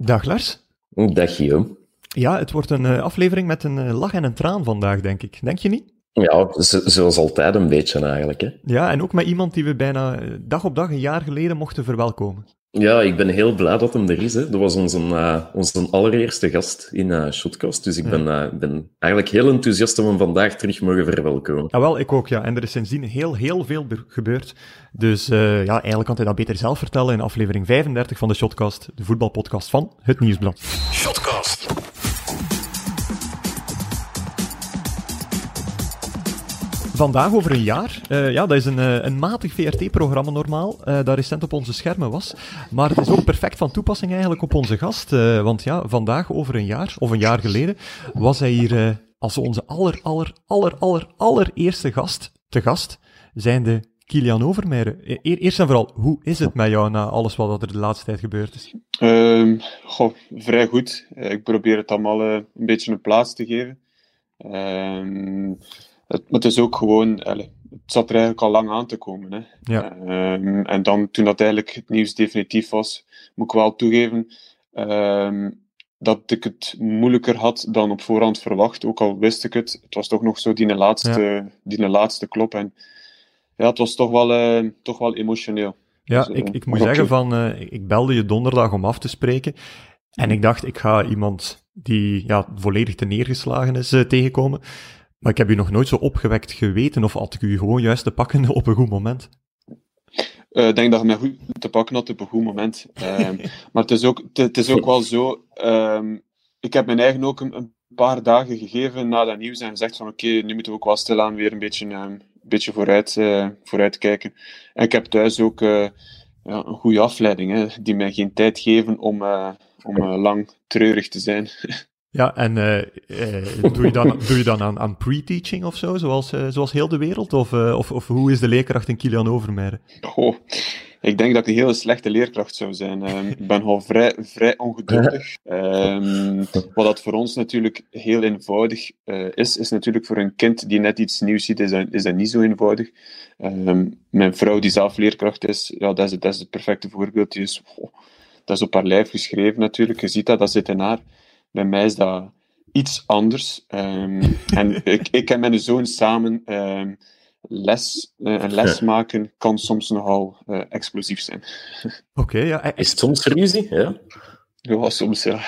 Dag Lars. Dag Guillaume. Ja, het wordt een uh, aflevering met een uh, lach en een traan vandaag, denk ik. Denk je niet? Ja, zoals altijd een beetje eigenlijk. Hè? Ja, en ook met iemand die we bijna dag op dag een jaar geleden mochten verwelkomen. Ja, ik ben heel blij dat hem er is. Hè. Dat was onze, uh, onze allereerste gast in uh, Shotcast. Dus ik ben, uh, ben eigenlijk heel enthousiast om hem vandaag terug mogen verwelkomen. Ja, wel, ik ook, ja. En er is sindsdien heel, heel veel gebeurd. Dus ja, eigenlijk kan hij dat beter zelf vertellen in aflevering 35 van de Shotcast, de voetbalpodcast van Het Nieuwsblad. Shotcast. Vandaag over een jaar. Uh, ja, dat is een, uh, een matig VRT-programma normaal, uh, dat recent op onze schermen was. Maar het is ook perfect van toepassing eigenlijk op onze gast. want ja, vandaag over een jaar, of een jaar geleden, was hij hier als onze aller, aller, aller, aller, allereerste gast, te gast, zijnde Kilian Overmeijer. E eerst en vooral, hoe is het met jou na alles wat er de laatste tijd gebeurd is? Um, goh, vrij goed. ik probeer het allemaal een beetje een plaats te geven. Um, het, het is ook gewoon, het zat er eigenlijk al lang aan te komen. Hè. Ja. Um, en dan, toen dat eigenlijk het nieuws definitief was, moet ik wel toegeven um, dat ik het moeilijker had dan op voorhand verwacht. Ook al wist ik het, het was toch nog zo die laatste, ja. die laatste klop. En ja, het was toch wel, uh, toch wel emotioneel. Ja, dus, ik, ik moet zeggen van, uh, ik belde je donderdag om af te spreken. En ik dacht, ik ga iemand die ja, volledig te neergeslagen is uh, tegenkomen. Maar ik heb u nog nooit zo opgewekt geweten, of had ik u gewoon juist te pakken op een goed moment? Uh, ik denk dat je mij goed te pakken had op een goed moment. Uh, maar het is ook, het is ook wel zo. Uh, ik heb mijn eigen ook een, een, paar dagen gegeven na dat nieuws en gezegd van oké, okay, nu moeten we ook wel stilaan weer een beetje, ehm, een beetje vooruit, uh, vooruit kijken. En ik heb thuis ook uh, ja, een goede afleiding, hè, die mij geen tijd geven om, om lang treurig te zijn. Ja, en uh, uh, doe, je dan, doe je dan aan, pre-teaching of zo, zoals, uh, zoals heel de wereld? Of, of, of hoe is de leerkracht in Kilian Overmeijer? Oh, ik denk dat ik een hele slechte leerkracht zou zijn. Um, ik ben al vrij, vrij ongeduldig. Um, wat dat voor ons natuurlijk heel eenvoudig is, is natuurlijk voor een kind die net iets nieuws ziet, is dat, is dat niet zo eenvoudig. Um, mijn vrouw, die zelf leerkracht is, ja, dat, is, dat is het perfecte voorbeeld. Die is, dat is op haar lijf geschreven natuurlijk. Je ziet dat, dat zit in haar. Bij mij is dat iets anders. Um, en ik, ik en mijn zoon samen um, les, uh, een les maken kan soms nogal uh, explosief zijn. Oké, okay, ja. Is het soms ruzie? Ja. Ja, soms ja.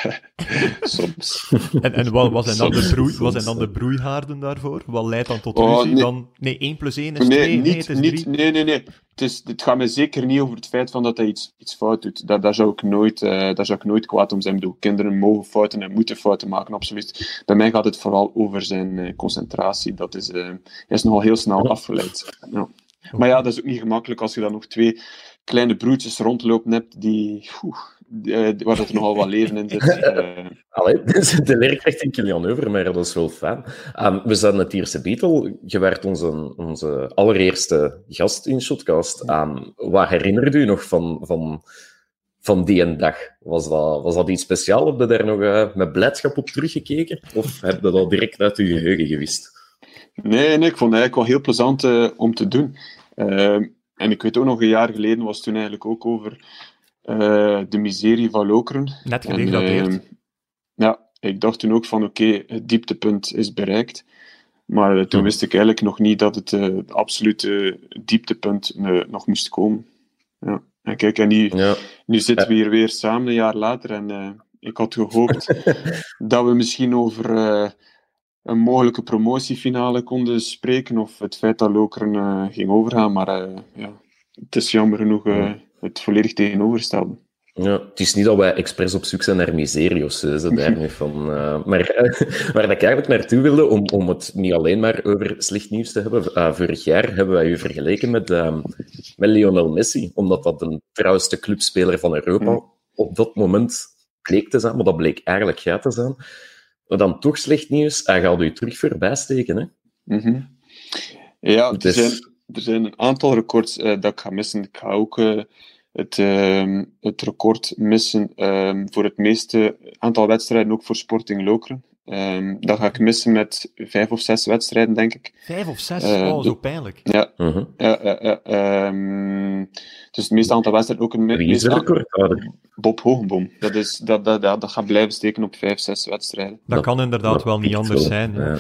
soms. En, en wat, wat, zijn dan de broei, wat zijn dan de broeihaarden daarvoor? Wat leidt dan tot ruzie? Oh, nee. Dan, nee, 1 plus 1 is 2, nee, niet, nee, het is niet, Nee, nee, nee. Het, is, het gaat mij zeker niet over het feit van dat hij iets, iets fout doet. Daar, daar, zou ik nooit, uh, daar zou ik nooit kwaad om zijn. Ik bedoel, kinderen mogen fouten en moeten fouten maken, absoluut. Bij mij gaat het vooral over zijn uh, concentratie. Dat is, uh, is nogal heel snel afgeleid. Ja. Maar ja, dat is ook niet gemakkelijk als je dan nog twee kleine broertjes rondlopen hebt die... Oeh, uh, waar dat er nogal wat leven in zit. Uh... Allee, de leerkracht in Kilian over, maar dat is wel fijn. Um, we zijn het eerste Beatle. Je werd onze, onze allereerste gast in Shotcast. Um, wat herinnerde u nog van, van, van die en dag? Was dat, was dat iets speciaals? Heb je daar nog uh, met blijdschap op teruggekeken? Of heb je dat al direct uit je geheugen gewist? Nee, nee ik vond het eigenlijk wel heel plezant om te doen. Ehm, en ik weet ook nog, een jaar geleden was het toen eigenlijk ook over de miserie van Lokeren. Net gedegradeerd. Uh, ja, ik dacht toen ook van oké, okay, het dieptepunt is bereikt. Maar uh, toen wist ik eigenlijk nog niet dat het uh, absolute dieptepunt nog moest komen. Ja. En kijk, en nu, ja. nu zitten we hier weer samen een jaar later en ik had gehoopt dat we misschien over een mogelijke promotiefinale konden spreken of het feit dat Lokeren ging overgaan. Maar ja, het is jammer genoeg het volledig tegenovergestelde. Ja, het is niet dat wij expres op zoek zijn naar miserie of zo, daar van. Uh, maar uh, waar ik eigenlijk naartoe wilde, om, om het niet alleen maar over slecht nieuws te hebben. Uh, vorig jaar hebben wij u vergeleken met, met Lionel Messi, omdat dat de trouwste clubspeler van Europa op dat moment bleek te zijn, maar dat bleek eigenlijk gaat te zijn. Maar dan toch slecht nieuws, hij gaat u terug voorbij steken. Hè? Mm -hmm. Ja, er, zijn, er zijn een aantal records dat ik ga missen. Ik ga ook het, uh, het record missen um, voor het meeste aantal wedstrijden, ook voor Sporting Lokeren. Ehm, dat ga ik missen met vijf of zes wedstrijden, denk ik. Vijf of zes? Eh, oh, zo pijnlijk. Ja, Mhm. ja, ja, ja, ehm, dus het meeste aantal wedstrijden ook een meeste- recordhouder? Bob Hogenboom. Dat, is, dat, dat, dat, dat gaat blijven steken op vijf, zes wedstrijden. Dat, Dat- kan inderdaad dat wel niet anders zijn. ja.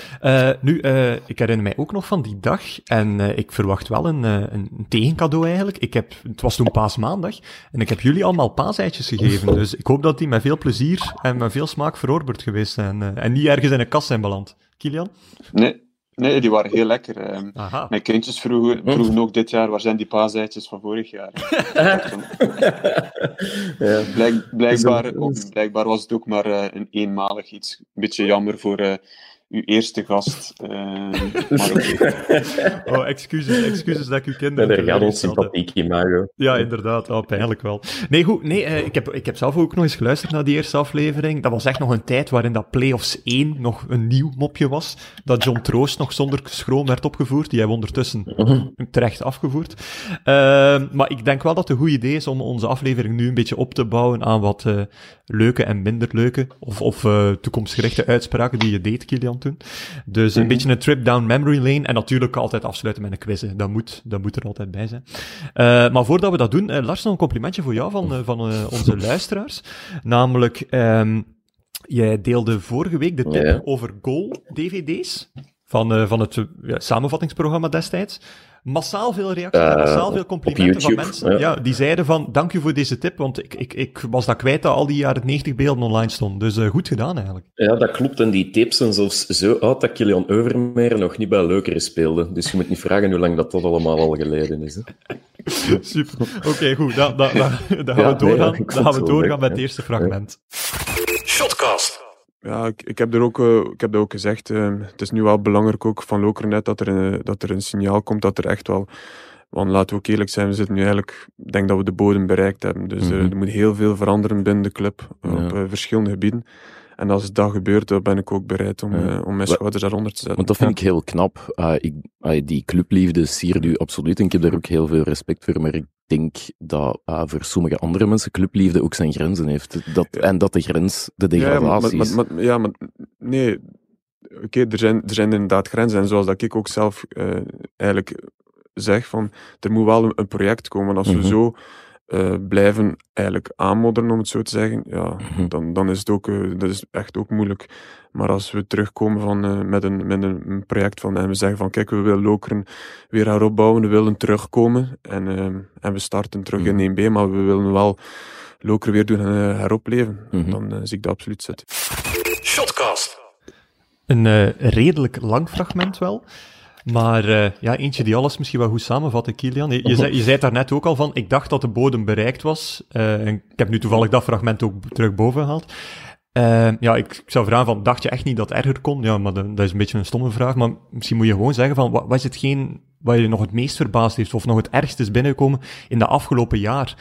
Eh, nu, eh, ik herinner mij ook nog van die dag, en eh, ik verwacht wel een, eh, een tegencadeau eigenlijk. Ik heb, het was toen paasmaandag, en ik heb jullie allemaal paaseitjes gegeven, dus ik hoop dat die met veel plezier en met veel smaak verorberd geweest zijn, eh, en niet ergens in een kast zijn beland. Kilian? Nee, nee die waren heel lekker. ehm. Aha. Mijn kindjes vroegen, vroegen ook dit jaar, waar zijn die paaseitjes van vorig jaar? ja. Blijk, blijkbaar, eh, ook- blijkbaar was het ook maar eh, een eenmalig iets. Een beetje jammer voor eh, uw eerste gast. eh. Oh, excuses, excuses dat ik uw Ja, kinderen daar gaat ons teleurgesteld heb. sympathiek imago. Ja, inderdaad. Oh, pijnlijk wel. Nee, goed. Nee, eh, ik, heb, ik heb zelf ook nog eens geluisterd naar die eerste aflevering. Dat was echt nog een tijd waarin dat Playoffs 1 nog een nieuw mopje was. Dat John Troost nog zonder schroom werd opgevoerd. Die hebben we ondertussen terecht afgevoerd. Ehm, maar ik denk wel dat het een goed idee is om onze aflevering nu een beetje op te bouwen aan wat eh, leuke en minder leuke, of, of eh, toekomstgerichte uitspraken die je deed, Kilian, toen. Dus een Mhm. beetje een trip down memory lane. En natuurlijk altijd afsluiten met een quiz. hè. Dat moet, dat moet er altijd bij zijn. Eh, maar voordat we dat doen, eh, Lars, nog een complimentje voor jou van, eh, van onze luisteraars. Namelijk, ehm, jij deelde vorige week de tip over goal-dvd's van, van het samenvattingsprogramma destijds. Massaal veel reacties, en Eh, massaal veel complimenten van mensen. Ja. ja. die zeiden van, dank u voor deze tip, want ik, ik, ik was dat kwijt dat al die jaren 90 beelden online stonden. Dus eh, goed gedaan eigenlijk. Ja, dat klopt. En die tapes zijn zelfs zo oud dat Kilian Overmeer nog niet bij Leukere speelde. Dus je moet niet vragen hoe lang dat, dat allemaal al geleden is. Hè. Super. Oké, goed. Dan, dan, dan, dan gaan Ja, we nee, doorgaan, ja, dan gaan we doorgaan met het eerste fragment. Shotcast. Ja, ik, ik, heb er ook, eh, ik heb dat ook gezegd. eh, het is nu wel belangrijk ook van Lokeren dat er, een, dat er een signaal komt dat er echt wel. Want laten we ook eerlijk zijn, we zitten nu eigenlijk. Ik denk dat we de bodem bereikt hebben. Dus eh, Mhm. er moet heel veel veranderen binnen de club Ja. op eh, verschillende gebieden. En als dat gebeurt, dan ben ik ook bereid om, Ja. eh, om mijn schouders daaronder te zetten. Want dat vind ik heel knap. Ah, ik, ah, die clubliefde siert u absoluut en ik heb daar ook heel veel respect voor. Maar ik denk dat voor sommige andere mensen clubliefde ook zijn grenzen heeft. Dat, Ja. En dat de grens de Ja, maar, degradatie is. maar, maar- ja, maar nee. Oké, er, zijn, er zijn inderdaad grenzen. En zoals dat ik ook zelf eh, eigenlijk zeg, van, er moet wel een, project komen. Als Mhm. we zo eh, blijven eigenlijk aanmodderen, om het zo te zeggen, ja, Mhm. dan, dan is het ook, eh, dat is echt ook moeilijk. Maar als we terugkomen van, eh, met, een, met een, project van, en we zeggen van, kijk, we willen Lokeren weer heropbouwen, we willen terugkomen. En, en we starten terug in 1B, maar we willen wel Lokeren weer doen eh, heropleven. Mhm. Dan eh, zie ik dat absoluut zitten. Shotcast. Een eh, redelijk lang fragment wel. Maar eh, ja, eentje die alles misschien wel goed samenvat, Kilian. Je, zei, je zei het daarnet ook al van, ik dacht dat de bodem bereikt was. Eh, ik heb nu toevallig dat fragment ook terug boven gehaald. Eh, ja, ik, ik zou vragen van, dacht je echt niet dat erger kon? Ja, maar dat is een beetje een stomme vraag. Maar misschien moet je gewoon zeggen van, wat, wat is hetgeen wat je nog het meest verbaasd heeft, of nog het ergst is binnengekomen in de afgelopen jaar?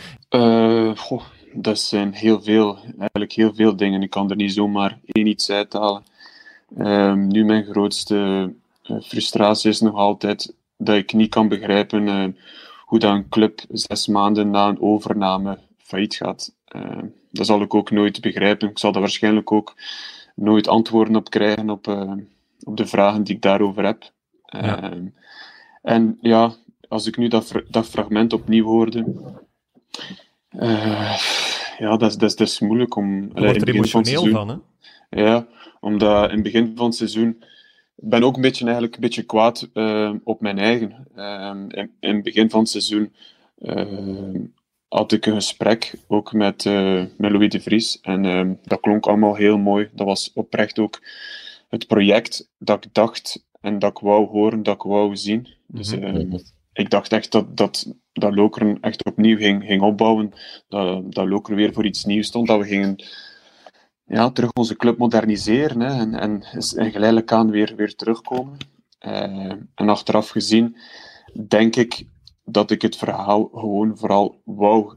Goh, dat zijn heel veel, eigenlijk heel veel dingen. Ik kan er niet zomaar één iets uithalen. Ehm, nu mijn grootste frustratie is nog altijd dat ik niet kan begrijpen eh, hoe dat een club zes maanden na een overname failliet gaat. Ehm, dat zal ik ook nooit begrijpen. Ik zal daar waarschijnlijk ook nooit antwoorden op krijgen op, eh, op de vragen die ik daarover heb. Ja. En ja, als ik nu dat, dat fragment opnieuw hoorde, eh, ja, dat is, dat, is, dat is moeilijk om... Je wordt er van emotioneel seizoen- van, hè? Ja, omdat in het begin van het seizoen... Ik ben ook een beetje, eigenlijk een beetje kwaad eh, op mijn eigen. Ehm, in, in het begin van het seizoen ehm, had ik een gesprek ook met, eh, met Louis de Vries. En ehm, dat klonk allemaal heel mooi. Dat was oprecht ook het project dat ik dacht en dat ik wou horen, dat ik wou zien. Dus Mhm. ik dacht echt dat, dat, dat Lokeren echt opnieuw ging, ging opbouwen. Dat, dat Lokeren weer voor iets nieuws stond. Dat we gingen ja, terug onze club moderniseren hè, en, en, en geleidelijk aan weer, weer terugkomen. Eh, en achteraf gezien denk ik dat ik het verhaal gewoon vooral wou,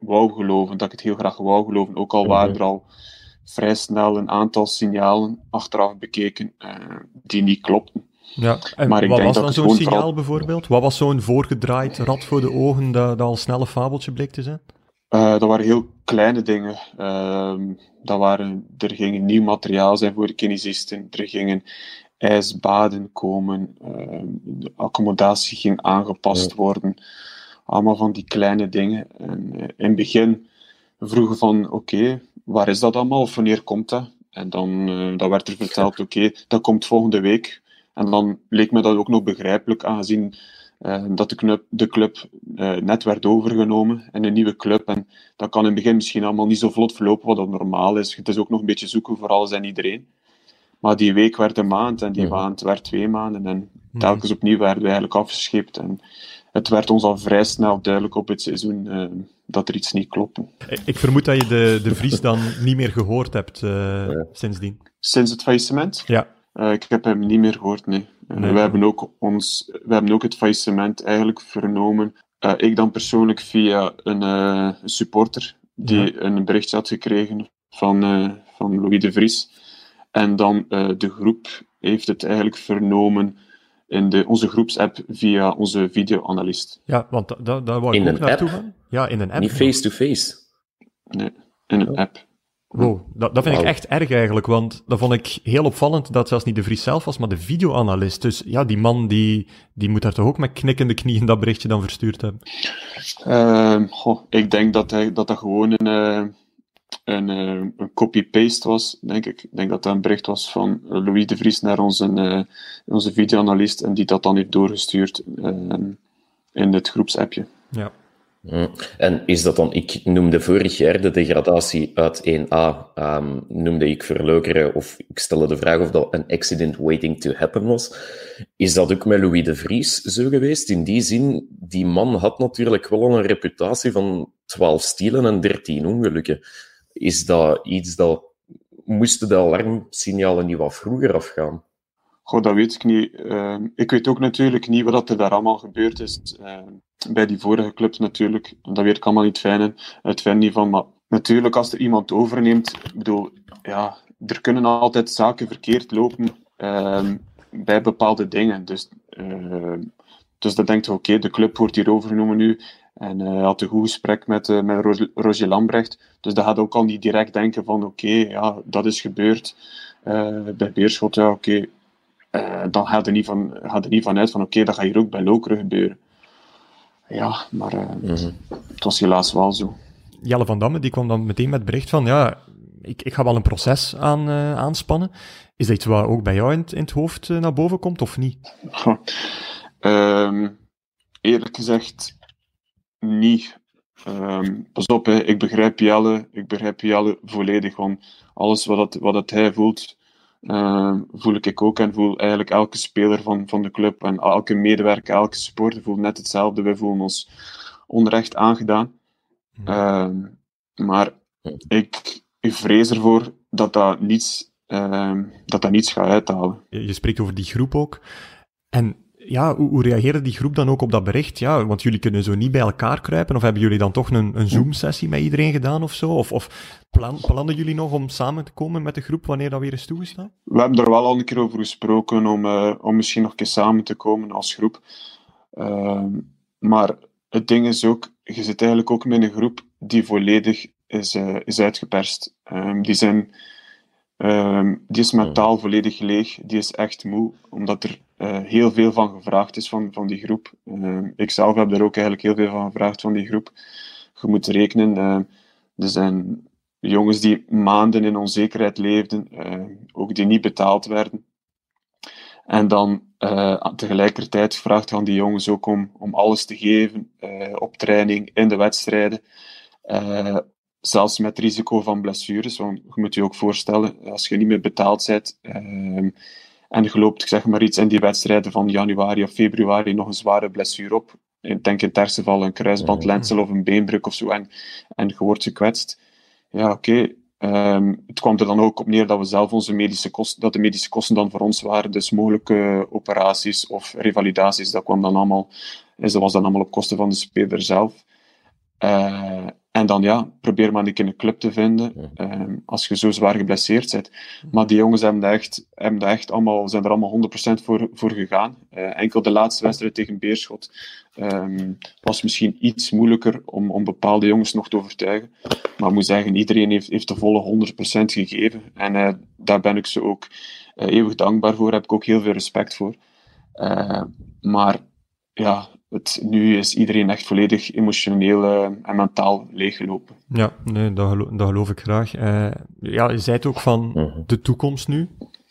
wou geloven. Dat ik het heel graag wou geloven. Ook al waren er al vrij snel een aantal signalen achteraf bekeken eh, die niet klopten. Ja, en Maar wat was dan zo'n signaal vooral- bijvoorbeeld? Wat was zo'n voorgedraaid rad voor de ogen dat, dat al snel een fabeltje bleek te zijn? Uh, dat waren heel kleine dingen. Uh, dat waren, er ging nieuw materiaal zijn voor de kinesisten. Er gingen ijsbaden komen. Uh, de accommodatie ging aangepast worden. Allemaal van die kleine dingen. En, eh, in het begin vroegen van, oké, waar is dat allemaal? Of wanneer komt dat? En dan, uh, dan werd er verteld, oké, dat komt volgende week. En dan leek me dat ook nog begrijpelijk, aangezien uh, dat de club, de club uh, net werd overgenomen in een nieuwe club. En dat kan in het begin misschien allemaal niet zo vlot verlopen, wat dat normaal is. Het is ook nog een beetje zoeken voor alles en iedereen. Maar die week werd een maand en die maand werd twee maanden. En telkens opnieuw werden we eigenlijk afgescheept. En het werd ons al vrij snel duidelijk op het seizoen uh, dat er iets niet klopte. Ik vermoed dat je de, de Vries dan niet meer gehoord hebt uh, ja. sindsdien. Sinds het faillissement? Ja. Uh, ik heb hem niet meer gehoord, nee. Nee. We, hebben ook ons, we hebben ook het faillissement eigenlijk vernomen. ik dan persoonlijk via een, een supporter die ja. een berichtje had gekregen van, van Louis de Vries. En dan de groep heeft het eigenlijk vernomen in de, onze groepsapp via onze videoanalist. Ja, want daar da, da wou ik in ook naartoe app? gaan. Ja, in een app. Niet face-to-face? -face. Nee, in een Oh. app. Wow, dat, dat vind ik echt erg eigenlijk, want dat vond ik heel opvallend dat zelfs niet de Vries zelf was, maar de videoanalist. Dus ja, die man die, die moet daar toch ook met knikkende knieën dat berichtje dan verstuurd hebben. Uh, goh, ik denk dat hij, dat, dat gewoon een, uh, een, uh, een copy-paste was, denk ik. Ik denk dat dat een bericht was van Louis de Vries naar onze, uh, onze videoanalist en die dat dan heeft doorgestuurd in het groepsappje. Ja. Hm. En is dat dan, ik noemde vorig jaar de degradatie uit 1A, um, noemde ik verleukeren, of ik stelde de vraag of dat een accident waiting to happen was. Is dat ook met Louis de Vries zo geweest? In die zin, die man had natuurlijk wel een reputatie van 12 stielen en 13 ongelukken. Is dat iets dat, moesten de alarmsignalen niet wat vroeger afgaan? Goh, dat weet ik niet. Uh, ik weet ook natuurlijk niet wat er daar allemaal gebeurd is. Uh, bij die vorige clubs natuurlijk. Dat weet ik allemaal niet fijn. Het fijn niet van. Maar natuurlijk, als er iemand overneemt. Ik bedoel, ja, er kunnen altijd zaken verkeerd lopen uh, bij bepaalde dingen. Dus, dus dan denkt je, oké, de club wordt hier overgenomen nu. En hij had een goed gesprek met, uh, met Roger Lambrecht. Dus dat gaat ook al niet direct denken van, oké, ja, dat is gebeurd. Uh, bij Beerschot, ja, oké. Dan gaat er niet van, gaat er niet van uit van, oké, dat gaat hier ook bij Lokeren gebeuren. Ja, maar uh, mm -hmm. het was helaas wel zo. Jelle van Damme die kwam dan meteen met het bericht van, ja, ik, ik ga wel een proces aan, uh, aanspannen. Is dat iets wat ook bij jou in, in het hoofd naar boven komt, of niet? um, eerlijk gezegd, niet. Um, pas op, hè. ik begrijp Jelle, ik begrijp Jelle volledig, want alles wat, het, wat het hij voelt, uh, voel ik ook en voel eigenlijk elke speler van, van de club en elke medewerker, elke supporter voelt net hetzelfde. Wij voelen ons onrecht aangedaan. Uh, maar ik, ik vrees ervoor dat dat niets, uh, dat dat niets gaat uithalen. Je spreekt over die groep ook. En ja, hoe, reageerde die groep dan ook op dat bericht? Ja, want jullie kunnen zo niet bij elkaar kruipen. Of hebben jullie dan toch een, een Zoom-sessie met iedereen gedaan of zo? Of, of plan, plannen jullie nog om samen te komen met de groep wanneer dat weer is toegestaan? We hebben er wel al een keer over gesproken om, uh, om misschien nog een keer samen te komen als groep. Uh, maar het ding is ook, je zit eigenlijk ook met een groep die volledig is, uh, is uitgeperst. Um, die zijn... Um, die is mentaal volledig leeg. Die is echt moe, omdat er uh, heel veel van gevraagd is van, van die groep. Uh, ik zelf heb er ook eigenlijk heel veel van gevraagd van die groep. Je moet rekenen, uh, er zijn jongens die maanden in onzekerheid leefden, ook die niet betaald werden. En dan tegelijkertijd vraagt aan die jongens ook om, om alles te geven op training, in de wedstrijden zelfs met risico van blessures. Want je moet je ook voorstellen, als je niet meer betaald bent uh, en je loopt zeg maar iets in die wedstrijden van januari of februari nog een zware blessure op. Ik denk in het ergste geval een kruisbandlensel of een beenbruk of zo en, en je wordt gekwetst. Ja, oké. Okay. Um, het kwam er dan ook op neer dat we zelf onze medische kosten, dat de medische kosten dan voor ons waren. Dus mogelijke operaties of revalidaties, dat kwam dan allemaal, dat was dan allemaal op kosten van de speler zelf. Uh, en dan ja, probeer maar een keer een club te vinden ehm, als je zo zwaar geblesseerd bent. Maar die jongens hebben daar echt, hebben daar echt allemaal, zijn er allemaal 100% voor, voor gegaan. Uh, enkel de laatste wedstrijd tegen Beerschot um, was misschien iets moeilijker om, om bepaalde jongens nog te overtuigen. Maar ik moet zeggen, iedereen heeft, heeft de volle 100% gegeven. En uh, daar ben ik ze ook uh, eeuwig dankbaar voor. Daar heb ik ook heel veel respect voor. maar ja, het, nu is iedereen echt volledig emotioneel uh, en mentaal leeggelopen. Ja, nee, dat, geloof, dat geloof ik graag. Uh, ja, je zei het ook van Mhm. de toekomst nu.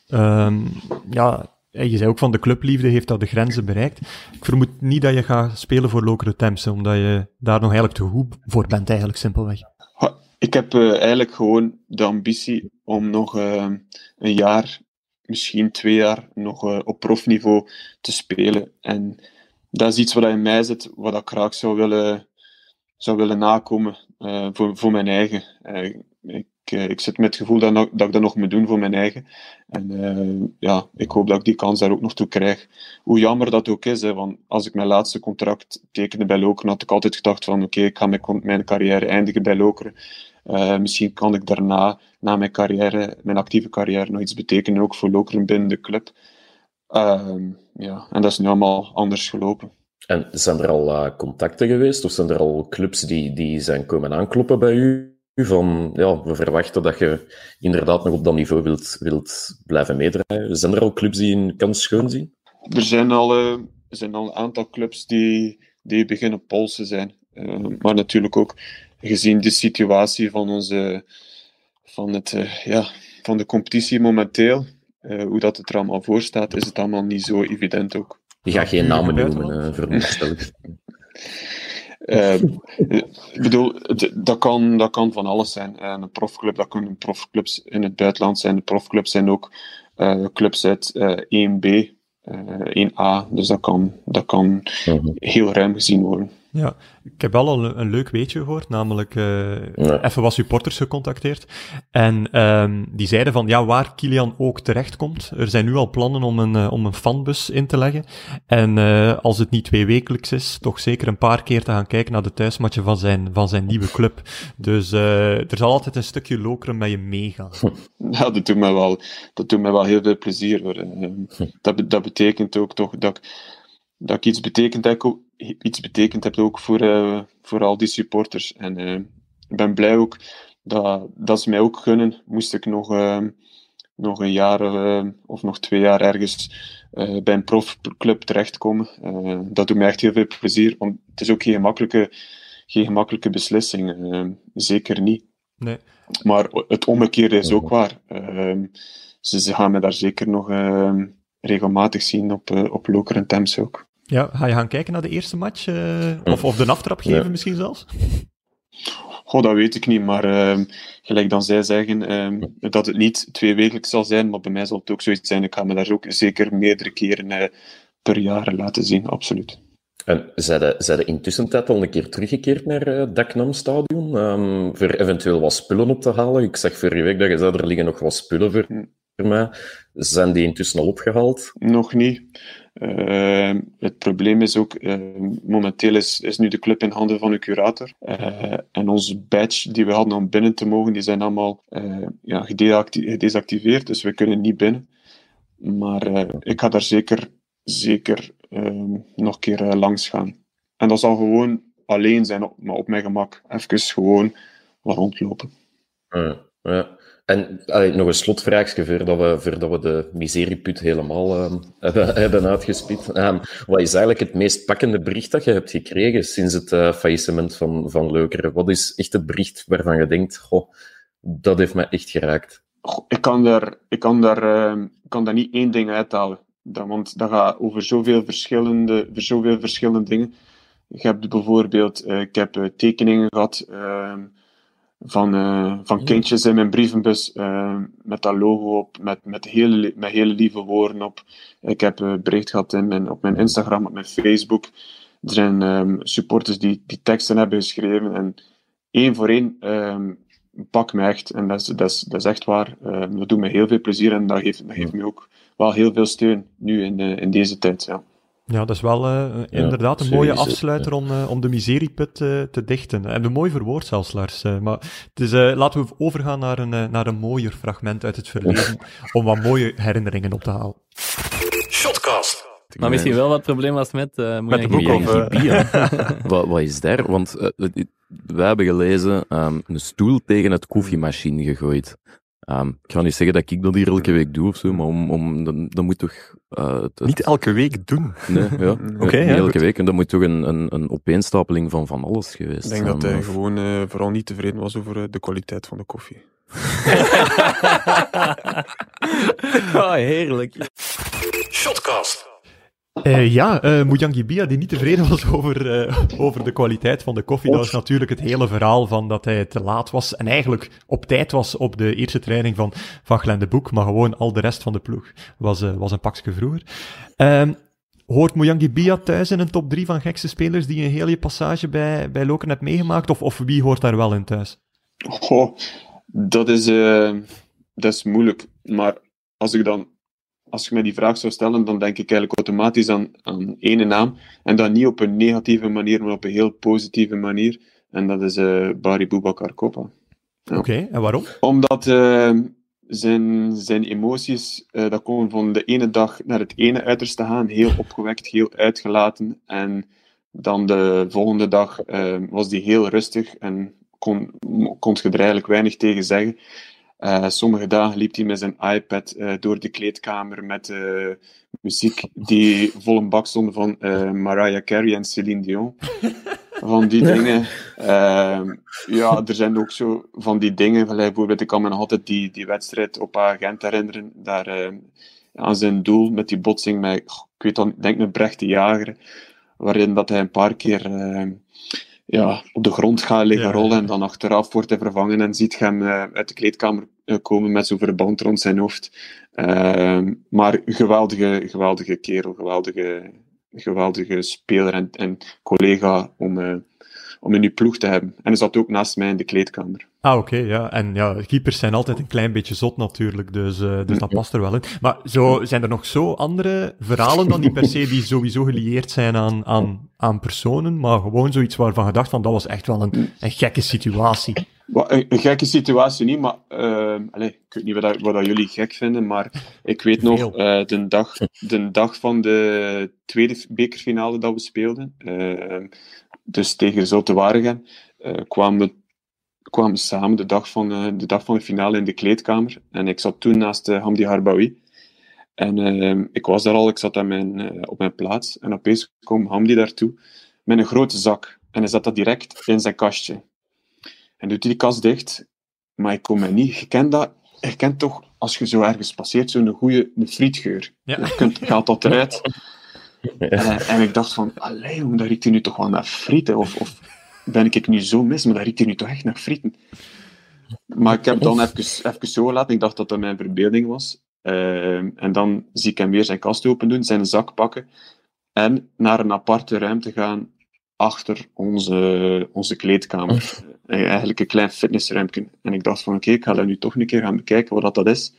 Um, ja, je zei ook van de clubliefde heeft dat de grenzen bereikt. Ik vermoed niet dat je gaat spelen voor Lokere Temse, omdat je daar nog eigenlijk te goed voor bent, eigenlijk simpelweg. Ik heb uh, eigenlijk gewoon de ambitie om nog een jaar, misschien twee jaar, nog op profniveau te spelen. En dat is iets wat in mij zit, wat ik graag zou willen, zou willen nakomen uh, voor, voor mijn eigen. Uh, ik, uh, ik zit met het gevoel dat, dat, ik dat nog moet doen voor mijn eigen. En ja, ik hoop dat ik die kans daar ook nog toe krijg. Hoe jammer dat ook is, hè, want als ik mijn laatste contract tekende bij Lokeren, had ik altijd gedacht van oké, ik ga mijn, mijn carrière eindigen bij Lokeren. misschien kan ik daarna, na mijn carrière, mijn actieve carrière, nog iets betekenen, ook voor Lokeren binnen de club. Ehm, ja, en dat is nu allemaal anders gelopen. En zijn er al uh, contacten geweest, of zijn er al clubs die, die zijn komen aankloppen bij u? Van ja, we verwachten dat je inderdaad nog op dat niveau wilt, wilt blijven meedraaien. Zijn er al clubs die een kans schoon zien? Er zijn al, uh, er zijn al een aantal clubs die, die beginnen polsen zijn. Uh, maar natuurlijk ook gezien de situatie van, onze, van, het, ja, van de competitie momenteel, uh, hoe dat het er allemaal voor staat, is het allemaal niet zo evident ook. Je gaat geen namen noemen, uh, veronderstel ik. uh, ik bedoel, dat kan, dat kan van alles zijn. Een profclub, dat kunnen profclubs in het buitenland zijn. De profclubs zijn ook uh, clubs uit 1B, 1A. Dus dat kan, dat kan Mhm. -huh. heel ruim gezien worden. Ja, ik heb wel al een, een leuk weetje gehoord, namelijk uh, Ja. even wat supporters gecontacteerd. En um, die zeiden van, ja, waar Kilian ook terechtkomt. Er zijn nu al plannen om een, uh, om een fanbus in te leggen. En uh, als het niet twee wekelijks is, toch zeker een paar keer te gaan kijken naar de thuismatje van zijn, van zijn nieuwe club. Dus er zal altijd een stukje lokeren met je meegaan. Ja, dat doet mij wel, dat doet mij wel heel veel plezier. Hoor. Dat, dat betekent ook toch dat ik dat ik iets betekend heb, ook, iets betekend heb ook voor, uh, voor al die supporters. En uh, ik ben blij ook dat, dat ze mij ook gunnen. Moest ik nog, uh, nog een jaar of nog twee jaar ergens bij een profclub terechtkomen. dat doet mij echt heel veel plezier, want het is ook geen gemakkelijke, geen gemakkelijke beslissing. zeker niet. Nee. Maar het omgekeerde is ook waar. Ehm, ze, ze gaan me daar zeker nog regelmatig zien op, op Loker en Thames ook. Ja, ga je gaan kijken naar de eerste match? Uh, of, of de aftrap geven Ja. misschien zelfs? Goh, dat weet ik niet, maar uh, gelijk dan zij zeggen uh, dat het niet twee wekelijks zal zijn, maar bij mij zal het ook zoiets zijn. Ik ga me daar ook zeker meerdere keren uh, per jaar laten zien, absoluut. En zijn de, zijn de intussen tijd al een keer teruggekeerd naar uh, Daknam Stadion? Um, voor eventueel wat spullen op te halen? Ik zag vorige week dat je zei, er liggen nog wat spullen voor, Hm. voor mij. Zijn die intussen al opgehaald? Nog niet. Uh, het probleem is ook, uh, momenteel is, is nu de club in handen van een curator. Uh, en onze badge die we hadden om binnen te mogen, die zijn allemaal ja, gedeacti gedesactiveerd, dus we kunnen niet binnen. Maar ik ga daar zeker, zeker nog een keer langs gaan. En dat zal gewoon alleen zijn, op, maar op mijn gemak. Even gewoon wat rondlopen. ja. En nog een slotvraagje voordat we, voordat we de miserieput helemaal uh, hebben, uitgespit. Um, wat is eigenlijk het meest pakkende bericht dat je hebt gekregen sinds het uh, faillissement van, van Leukeren? Wat is echt het bericht waarvan je denkt, goh, dat heeft mij echt geraakt? Ik kan daar, ik kan daar, uh, kan daar niet één ding uithalen. Want dat gaat over zoveel verschillende, zoveel verschillende dingen. Je hebt bijvoorbeeld, uh, ik heb tekeningen gehad ehm, van, uh, van kindjes in mijn brievenbus uh, met dat logo op, met, met, hele, met hele lieve woorden op. Ik heb een bericht gehad in mijn, op mijn Instagram, op mijn Facebook. Er zijn um, supporters die, die teksten hebben geschreven en één voor één um, pak me echt. En dat is, dat is, dat is echt waar. Um, dat doet me heel veel plezier en dat geeft, dat geeft me ook wel heel veel steun nu in, in deze tijd. Ja. Ja, dat is wel uh, inderdaad een mooie afsluiter om, uh, om de miserieput uh, te dichten. En een mooi verwoord zelfs, Lars. maar dus, laten we overgaan naar een, naar een mooier fragment uit het verleden, om wat mooie herinneringen op te halen. Shotcast. Maar misschien wel wat probleem was met... met de boek of... wat, wat is daar? Want wij hebben gelezen um, een stoel tegen het koffiemachine gegooid. Um, ik ga niet zeggen dat ik dat hier elke week doe of zo, maar om, om, dan, dan moet toch... Uh, het, Niet elke week doen? Nee, ja. Ja, elke week. En dat moet toch een, een, een opeenstapeling van van alles geweest Ik denk dat hij gewoon uh, vooral niet tevreden was over de kwaliteit van de koffie. oh, heerlijk. Shotcast. Uh, ja, uh, Mujangi Bia, die niet tevreden was over, uh, over de kwaliteit van de koffie. Dat was natuurlijk het hele verhaal van dat hij te laat was en eigenlijk op tijd was op de eerste training van, van Glenn de Boek, maar gewoon al de rest van de ploeg was, was een pakje vroeger. Ehm, hoort Mujangi Bia thuis in een top 3 van gekste spelers die een hele passage bij, bij Loken hebt meegemaakt? Of, of wie hoort daar wel in thuis? Goh, dat is, dat is moeilijk. Maar als ik dan als je mij die vraag zou stellen, dan denk ik eigenlijk automatisch aan, aan ene naam. En dan niet op een negatieve manier, maar op een heel positieve manier. En dat is uh, Bari Boubacar Kopa. Ja. Oké, en waarom? Omdat uh, zijn, zijn emoties, uh, dat komen van de ene dag naar het ene uiterste gaan. Heel opgewekt, heel uitgelaten. En dan de volgende dag was die heel rustig en kon, kon je er eigenlijk weinig tegen zeggen. Uh, sommige dagen liep hij met zijn iPad uh, door de kleedkamer met uh, muziek die vol een bak stond van Mariah Carey en Celine Dion. Van die dingen. Ehm, ja, er zijn ook zo van die dingen. Bijvoorbeeld, ik kan me nog altijd die, die wedstrijd op Agent herinneren. Daar aan zijn doel met die botsing met, ik weet dan, denk een Brechte Jager. Waarin dat hij een paar keer ja, op de grond gaat liggen rollen en dan achteraf wordt hij vervangen en ziet hem uh, uit de kleedkamer uh, komen met zo'n verband rond zijn hoofd. Uh, maar geweldige, geweldige kerel, geweldige, geweldige speler en, en collega om, eh, om in uw ploeg te hebben. En hij zat ook naast mij in de kleedkamer. Ah, oké, ja. En ja, keepers zijn altijd een klein beetje zot natuurlijk, dus, uh, dus dat past er wel in. Maar zo, zijn er nog zo andere verhalen dan die per se die sowieso gelieerd zijn aan, aan, aan personen, maar gewoon zoiets waarvan gedacht van dat was echt wel een, een gekke situatie? Een, een, gekke situatie niet, maar uh, allez, ik weet niet wat, wat dat jullie gek vinden, maar ik weet nog uh, de, dag, de dag van de tweede bekerfinale dat we speelden, uh, dus tegen Zulte Waregem, kwamen we kwamen samen de dag, van, uh, de dag van de finale in de kleedkamer. En ik zat toen naast uh, Hamdi Harbawi. En uh, ik was daar al, ik zat aan mijn, op mijn plaats. En opeens kwam Hamdi daartoe met een grote zak. En hij zat dat direct in zijn kastje. En doet hij die kast dicht. Maar ik kom mij niet... Je kent dat... Je kent toch, als je zo ergens passeert, zo'n goede frietgeur. Ja. Je kunt, gaat dat eruit. En, en, ik dacht van, allee, daar riekt hij nu toch wel naar frieten? Of, of ben ik nu zo mis, maar dat riekt hij nu toch echt naar frieten. Maar ik heb dan even, even zo gelaten. Ik dacht dat dat mijn verbeelding was. Uh, en dan zie ik hem weer zijn kast open doen, zijn zak pakken en naar een aparte ruimte gaan achter onze, onze kleedkamer. Uh, eigenlijk een klein fitnessruimte. En ik dacht van oké, ik ga dat nu toch een keer gaan bekijken wat dat is.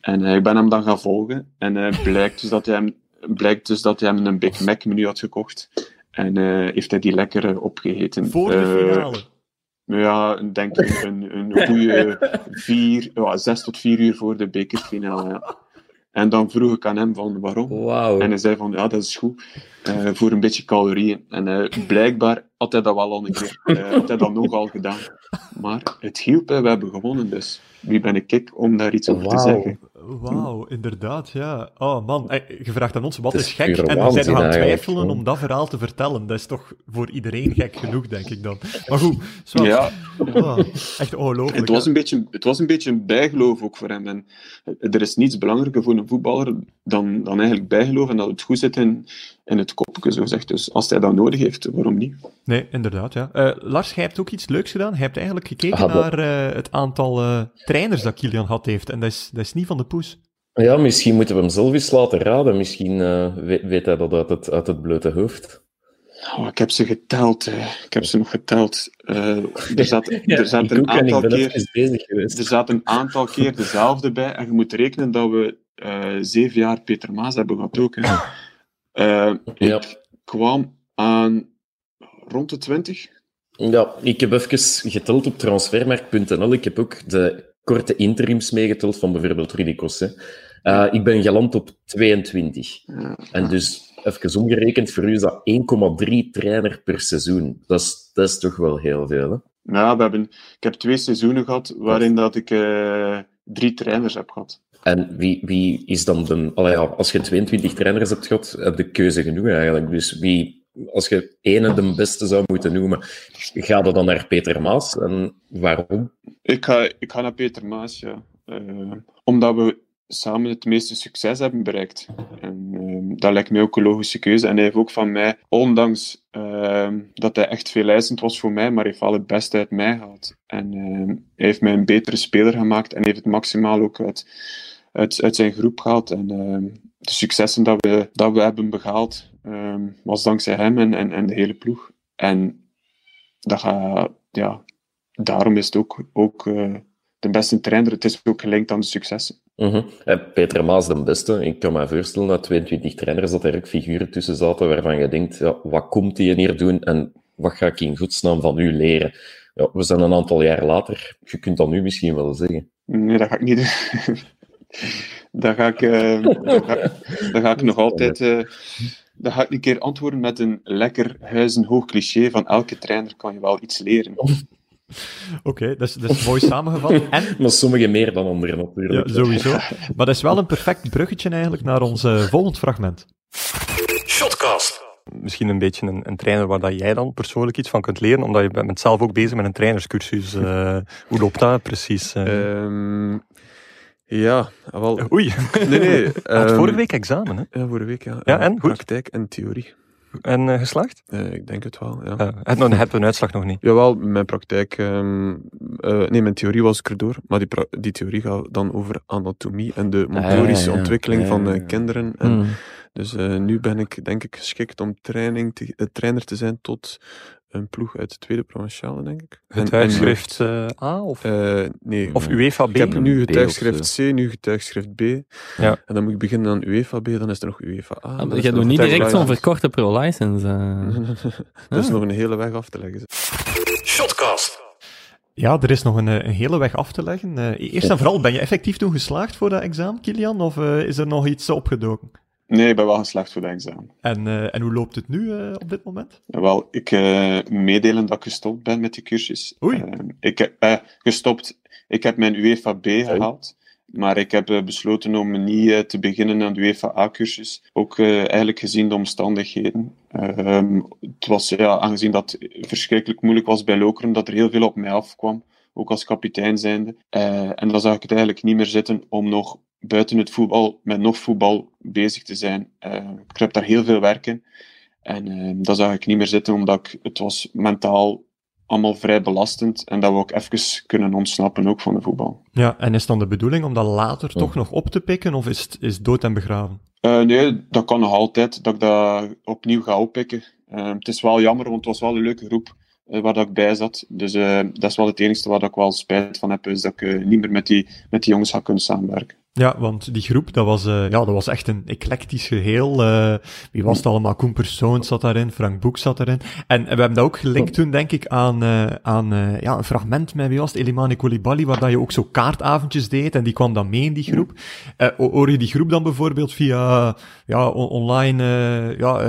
En uh, ik ben hem dan gaan volgen. En blijkt, dus dat hij hem, blijkt dus dat hij hem een Big Mac menu had gekocht. En uh, heeft hij die lekker opgegeten. Voor de finale? Uh, ja, ik denk een, een goede vier, ja, zes tot vier uur voor de bekerfinale. Ja. En dan vroeg ik aan hem van waarom. Wow. En hij zei van ja, dat is goed. Uh, voor een beetje calorieën. En uh, blijkbaar had hij dat wel al een keer. Uh, had hij dat nogal gedaan. Maar het hielp, we hebben gewonnen. Dus wie ben ik om daar iets over wow. te zeggen? Wauw, inderdaad, ja. Oh man, je vraagt aan ons, wat is, gek? En dan zijn we gaan twijfelen om dat verhaal te vertellen. Dat is toch voor iedereen gek genoeg, denk ik dan. Maar goed, zwart. Ja. Oh, echt ongelooflijk. Het was, een beetje, het was een beetje een bijgeloof ook voor hem. En er is niets belangrijker voor een voetballer dan, dan eigenlijk bijgeloof en dat het goed zit in, in het kopje, zo zegt. Dus als hij dat nodig heeft, waarom niet? Nee, inderdaad, ja. Uh, Lars, jij hebt ook iets leuks gedaan. Jij hebt eigenlijk gekeken ah, naar uh, het aantal uh, trainers dat Kilian had heeft. En dat is, dat is niet van de poes. Ja, misschien moeten we hem zelf eens laten raden. Misschien weet, weet, hij dat uit het, uit het blote hoofd. Oh, ik heb ze geteld. Ik heb ze nog geteld. er zat, er zat een aantal keer. Er zat een aantal keer dezelfde bij. En je moet rekenen dat we zeven jaar Peter Maas hebben gehad ook. Hè. Eh, Ja. Ik kwam aan rond de 20. Ja, ik heb even geteld op transfermarkt.nl. Ik heb ook de korte interims meegeteld van bijvoorbeeld Rudy Cosse. Eh, ik ben geland op 22. Ja. En dus, even omgerekend, voor u is dat 1,3 trainer per seizoen. Dat is, dat is toch wel heel veel, hè? Nou, we hebben, ik heb twee seizoenen gehad waarin dat ik eh, drie trainers heb gehad. En wie, wie is dan de... Allee, als je 22 trainers hebt gehad, heb je keuze genoeg eigenlijk. Dus wie, als je ene de beste zou moeten noemen, ga je dan naar Peter Maas? En waarom? Ik ga, ik ga naar Peter Maas, ja. Eh, omdat we samen het meeste succes hebben bereikt. En ehm, dat lijkt mij ook een logische keuze. En hij heeft ook van mij, ondanks ehm, dat hij echt veel eisend was voor mij, maar hij heeft wel het beste uit mij gehaald. En ehm, hij heeft mij een betere speler gemaakt en heeft het maximaal ook uit, uit, uit zijn groep gehaald. En de successen dat we, dat we hebben behaald, ehm, was dankzij hem en, en, en de hele ploeg. En dat gaat, ja, daarom is het ook, ook eh, de beste trainer. Het is ook gelinkt aan de successen. Mhm. Eh, Peter Maas de beste. Ik kan me voorstellen dat 22 trainers, dat er ook figuren tussen zaten waarvan je denkt, ja, wat komt die hier doen en wat ga ik in godsnaam van u leren? Ja, we zijn een aantal jaar later. Je kunt dat nu misschien wel zeggen. Nee, dat ga ik niet doen. dat, ga ik, eh, dat, ga, dat ga ik nog altijd. eh dat ga ik een keer antwoorden met een lekker huizenhoog cliché van elke trainer kan je wel iets leren. Oké, dat, is, dat is mooi samengevat. En Maar sommigen meer dan anderen Ja, natuurlijk. sowieso. Maar dat is wel een perfect bruggetje eigenlijk naar ons eh, volgend fragment. Shotcast. misschien een beetje een, een trainer waar dat jij dan persoonlijk iets van kunt leren, omdat je bent zelf ook bezig met een trainerscursus. Eh, hoe loopt dat precies? eh? Ehm, ja, wel. Oei, Nee, nee. had ehm, vorige week examen, hè? Ja, vorige week, ja. Ja, Eh, en? Goed? Praktijk en theorie. En eh, geslaagd? Eh, ik denk het wel, ja. Uh, het nog, heb een uitslag nog niet. Jawel, mijn praktijk... ehm, eh, nee, mijn theorie was ik erdoor. Maar die, die theorie gaat dan over anatomie en de motorische ja, ja. ontwikkeling Ja, van eh, kinderen. En Hmm. Dus eh, nu ben ik denk ik geschikt om training te, eh, trainer te zijn tot een ploeg uit de tweede provinciale, denk ik. En- en Getuigschrift eh, A of. Eh, nee. of UEFA B? Ik heb nu getuigschrift C, nu getuigschrift B. Ja. En dan moet ik beginnen aan UEFA B, dan is er nog UEFA A. Ah, er doet nog niet direct zo'n verkorte pro-license. eh. Dat is Ah. nog een hele weg af te leggen. Shotcast. Ja, er is nog een, eh, een hele weg af te leggen. Eh, eerst en vooral, ben je effectief toen geslaagd voor dat examen, Kilian? Of eh, is er nog iets opgedoken? Nee, ik ben wel geslaagd voor dat examen. En, eh, en hoe loopt het nu eh, op dit moment? Wel, ik eh meedelen dat ik gestopt ben met die cursus. Oei. Eh, ik heb gestopt. Ik heb mijn UEFA B gehaald. Maar ik heb besloten om niet eh, te beginnen aan de UEFA A-cursus. Ook eh, eigenlijk gezien de omstandigheden. Ehm, het was, ja, aangezien dat verschrikkelijk moeilijk was bij Lokeren, dat er heel veel op mij afkwam. Ook als kapitein zijnde. Eh, en dan zag ik het eigenlijk niet meer zitten om nog buiten het voetbal, met nog voetbal bezig te zijn. Eh, ik heb daar heel veel werk in. En eh, dat zag ik niet meer zitten, omdat ik, het was mentaal allemaal vrij belastend. En dat we ook even kunnen ontsnappen ook van de voetbal. Ja, en is dan de bedoeling om dat later toch nog op te pikken, of is het is dood en begraven? Eh, nee, dat kan nog altijd, dat ik dat opnieuw ga oppikken. Eh, het is wel jammer, want het was wel een leuke groep eh, waar dat ik bij zat. Dus eh, dat is wel het enige waar dat ik wel spijt van heb, is dat ik niet meer met die, met die jongens ga kunnen samenwerken. Ja, want die groep, dat was, eh, ja, dat was echt een eclectisch geheel. Eh, wie was het allemaal? Koen Persoon zat daarin, Frank Boek zat daarin. En, we hebben dat ook gelinkt toen, denk ik, aan, eh, aan ja, een fragment met, wie was het, Elimane Koulibaly, waar dat je ook zo kaartavondjes deed, en die kwam dan mee in die groep. Ho- hoor je die groep dan bijvoorbeeld via ja, on- online ja,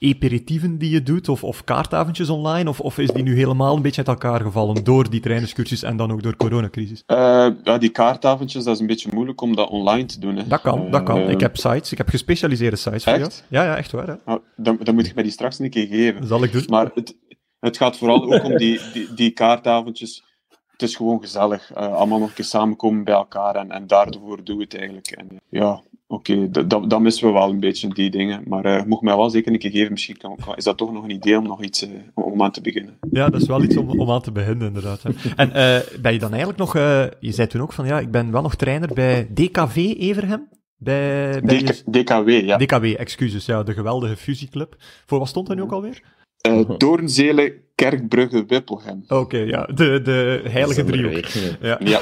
aperitieven die je doet, of, of kaartavondjes online, of, of is die nu helemaal een beetje uit elkaar gevallen door die trainerscursus en dan ook door de coronacrisis? Eh, ja, die kaartavondjes, dat is een beetje moeilijk om dat online te doen. Hè. Dat kan, dat kan. Eh, Ik heb sites, ik heb gespecialiseerde sites voor jou. Ja, ja, echt waar. Hè. nou, dan, dan moet je mij die straks een keer geven. Dat zal ik doen. Maar het, het gaat vooral ook om die, die, die kaartavondjes. Het is gewoon gezellig. eh, allemaal nog een keer samenkomen bij elkaar. En, en daarvoor doen we het eigenlijk. En, ja, oké, dat, dat, dat missen we wel een beetje, die dingen. Maar eh mocht mij wel zeker een keer geven. Misschien kan, kan- is dat toch nog een idee om nog iets eh, om aan te beginnen. Ja, dat is wel iets om, om aan te beginnen, inderdaad. Hè. En eh, ben je dan eigenlijk nog... eh, je zei toen ook van, ja, ik ben wel nog trainer bij DKV Everhem. Bij, bij DK, DKW, ja. DKW, excuses, ja, de geweldige fusieclub. Voor wat stond dat nu ook alweer? Eh Doornzelen, Kerkbrugge, Wippelgem. Oké, ja, de, de heilige driehoek. Ja. Ja.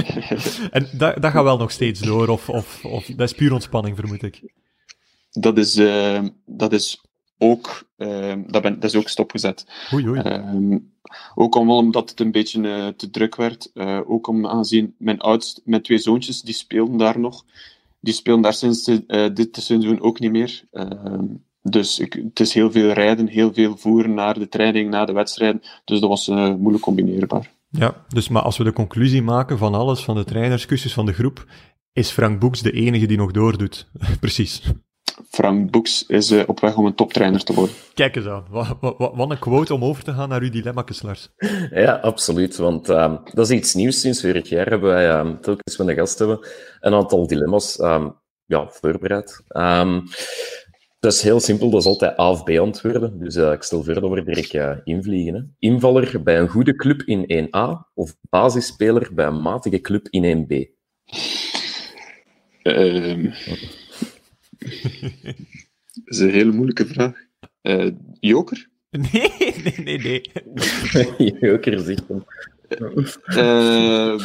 en dat, dat gaat wel nog steeds door, of, of, of dat is puur ontspanning, vermoed ik. dat is, uh, dat is ook, uh, dat, ben, dat is ook stopgezet. Oei, oei. Uh, ook omdat het een beetje te druk werd. ook om aangezien mijn oudst, mijn twee zoontjes, die speelden daar nog. Die spelen daar sinds dit seizoen ook niet meer. Ehm, dus ik, het is heel veel rijden, heel veel voeren naar de training, naar de wedstrijden. Dus dat was moeilijk combineerbaar. Ja, dus maar als we de conclusie maken van alles, van de trainerscursus van de groep, is Frank Boeks de enige die nog doordoet. Precies. Frank Boeks is uh, op weg om een toptrainer te worden. Kijk eens aan. Wat, wat, wat een quote om over te gaan naar uw dilemma, Lars. Ja, absoluut. Want um, dat is iets nieuws. Sinds vorig jaar hebben wij, um, telkens met een gast hebben, een aantal dilemma's um, ja, voorbereid. Dat is heel simpel. Dat is altijd A of B antwoorden. Dus uh, ik stel voor dat we direct uh, invliegen. Hè. Invaller bij een goede club in 1A of basisspeler bij een matige club in 1B? Um, dat is een hele moeilijke vraag. Uh, joker? Nee, nee, nee, nee. joker zegt hem. Uh,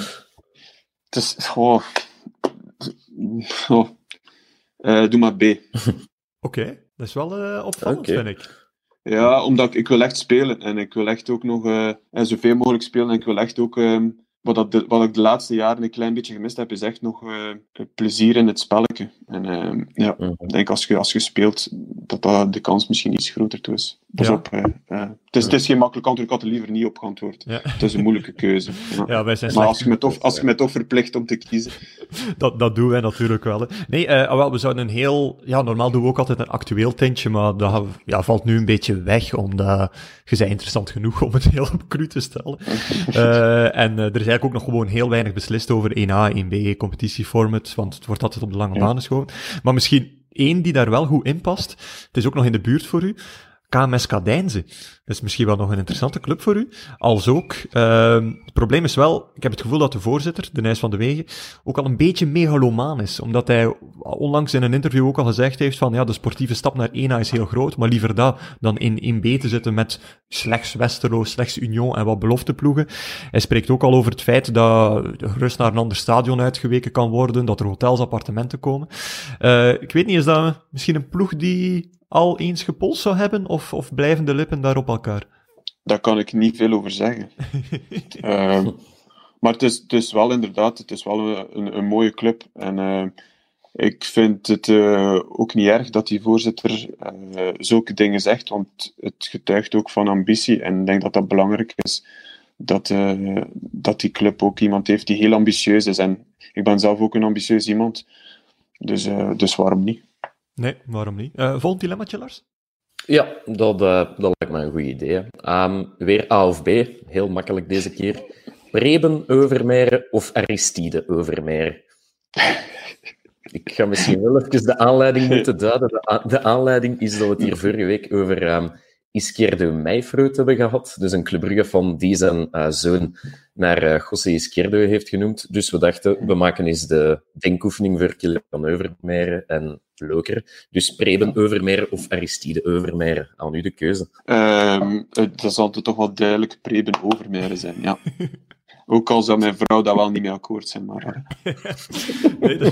het is... Oh. Oh. Doe maar B. Oké, okay. dat is wel uh, opvallend, okay. vind ik. Ja, omdat ik, ik, wil echt spelen. En ik wil echt ook nog uh, zoveel mogelijk spelen. En ik wil echt ook... Um, wat, dat de, wat ik de laatste jaren een klein beetje gemist heb, is echt nog uh, plezier in het spelletje. En uh, ja, mhm. ik denk als je, als je speelt, dat, dat de kans misschien iets groter toe is. Pas op. Uh, het, is, het is geen makkelijk antwoord, ik had er liever niet op geantwoord. Ja. Het is een moeilijke keuze. Ja. ja wij zijn maar als je, me toch, als je me toch verplicht om te kiezen. dat, dat doen wij natuurlijk wel. Hè. Nee, uh, wel, we zouden een heel... Ja, normaal doen we ook altijd een actueel tintje, maar dat ja, valt nu een beetje weg, omdat je bent interessant genoeg om het heel cru te stellen. uh, en er is eigenlijk ook nog gewoon heel weinig beslist over 1A, 1B, competitieformat, want het wordt altijd op de lange baan geschoven. Maar misschien één die daar wel goed in past, het is ook nog in de buurt voor u, KMS Kadijnze. Dat is misschien wel nog een interessante club voor u. Als ook, uh, het probleem is wel, ik heb het gevoel dat de voorzitter, de Nijs van de Wegen, ook al een beetje megalomaan is. Omdat hij onlangs in een interview ook al gezegd heeft van, ja, de sportieve stap naar 1A is heel groot, maar liever dat dan in 1B te zitten met slechts Westerlo, slechts Union en wat belofteploegen. Hij spreekt ook al over het feit dat gerust naar een ander stadion uitgeweken kan worden, dat er hotels, appartementen komen. Uh, ik weet niet, is dat misschien een ploeg die al eens gepolst zou hebben, of, of blijven de lippen daar op elkaar? Daar kan ik niet veel over zeggen. uh, maar het is, het is wel inderdaad, het is wel een, een mooie club. En uh, ik vind het uh, ook niet erg dat die voorzitter zulke dingen zegt, want het getuigt ook van ambitie. En ik denk dat dat belangrijk is, dat, dat die club ook iemand heeft die heel ambitieus is. En ik ben zelf ook een ambitieus iemand. Dus, dus waarom niet? Nee, waarom niet? Uh, volgend dilemmaatje, Lars? Ja, dat, uh, dat lijkt me een goed idee. Um, weer A of B, heel makkelijk deze keer. Preben Overmeijer of Aristide Overmeijer? Ik ga misschien wel even de aanleiding moeten duiden. De, aanleiding is dat we het hier vorige week over um, Izquierdo Meifreut hebben gehad. Dus een Club van die zijn uh, zoon naar uh, José heeft genoemd. Dus we dachten, we maken eens de denkoefening voor Kilian Overmeijer en Loker. Dus Preben Overmeijer of Aristide Overmeijer. Aan u de keuze. Um, dat zal toch wel duidelijk Preben Overmeijer zijn, ja. Ook al zou mijn vrouw daar wel niet mee akkoord zijn, maar... nee,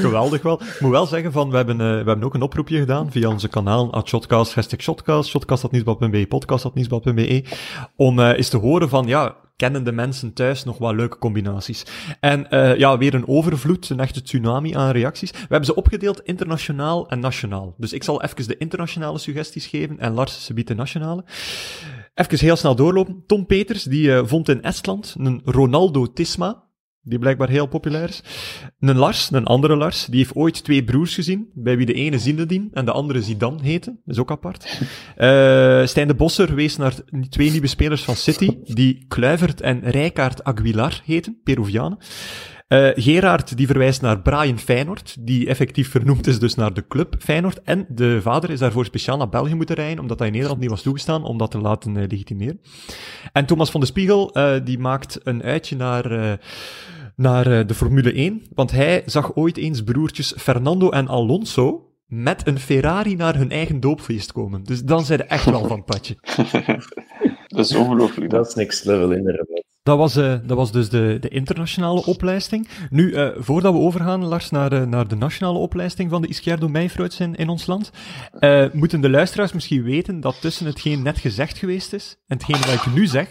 geweldig wel. Ik moet wel zeggen, van, we, hebben, uh, we hebben ook een oproepje gedaan via onze kanaal, at Shotcast, hashtag Shotcast, shotcast.nieuwsblad.be, podcast.nieuwsblad.be, om uh, eens te horen van, ja, kennen de mensen thuis nog wat leuke combinaties. En ja, weer een overvloed, een echte tsunami aan reacties. We hebben ze opgedeeld internationaal en nationaal. Dus ik zal even de internationale suggesties geven en Lars ze biedt de nationale. Even heel snel doorlopen. Tom Peters, die uh, vond in Estland een Ronaldo Tisma die blijkbaar heel populair is. Een Lars, een andere Lars, die heeft ooit twee broers gezien, bij wie de ene Zinedine en de andere Zidane heette. Dat is ook apart. Uh, Stijn de Bosser wees naar twee nieuwe spelers van City, die Kluivert en Rijkaard Aguilar heten, Peruvianen. Uh, Gerard die verwijst naar Brian Feyenoord, die effectief vernoemd is dus naar de club Feyenoord. En de vader is daarvoor speciaal naar België moeten rijden, omdat hij in Nederland niet was toegestaan, om dat te laten uh, legitimeren. En Thomas van de Spiegel, uh, die maakt een uitje naar naar uh, de Formule 1, want hij zag ooit eens broertjes Fernando en Alonso met een Ferrari naar hun eigen doopfeest komen. Dus dan zijn ze echt wel van het padje. dat is ongelooflijk. Dat is next level, inderdaad. Dat was, uh, dat was dus de, de internationale opleiding. Nu, uh, voordat we overgaan, Lars, naar, uh, naar de nationale opleiding van de Ischiardo Meijfruits in, in ons land, moeten de luisteraars misschien weten dat tussen hetgeen net gezegd geweest is en hetgeen wat ik nu zeg,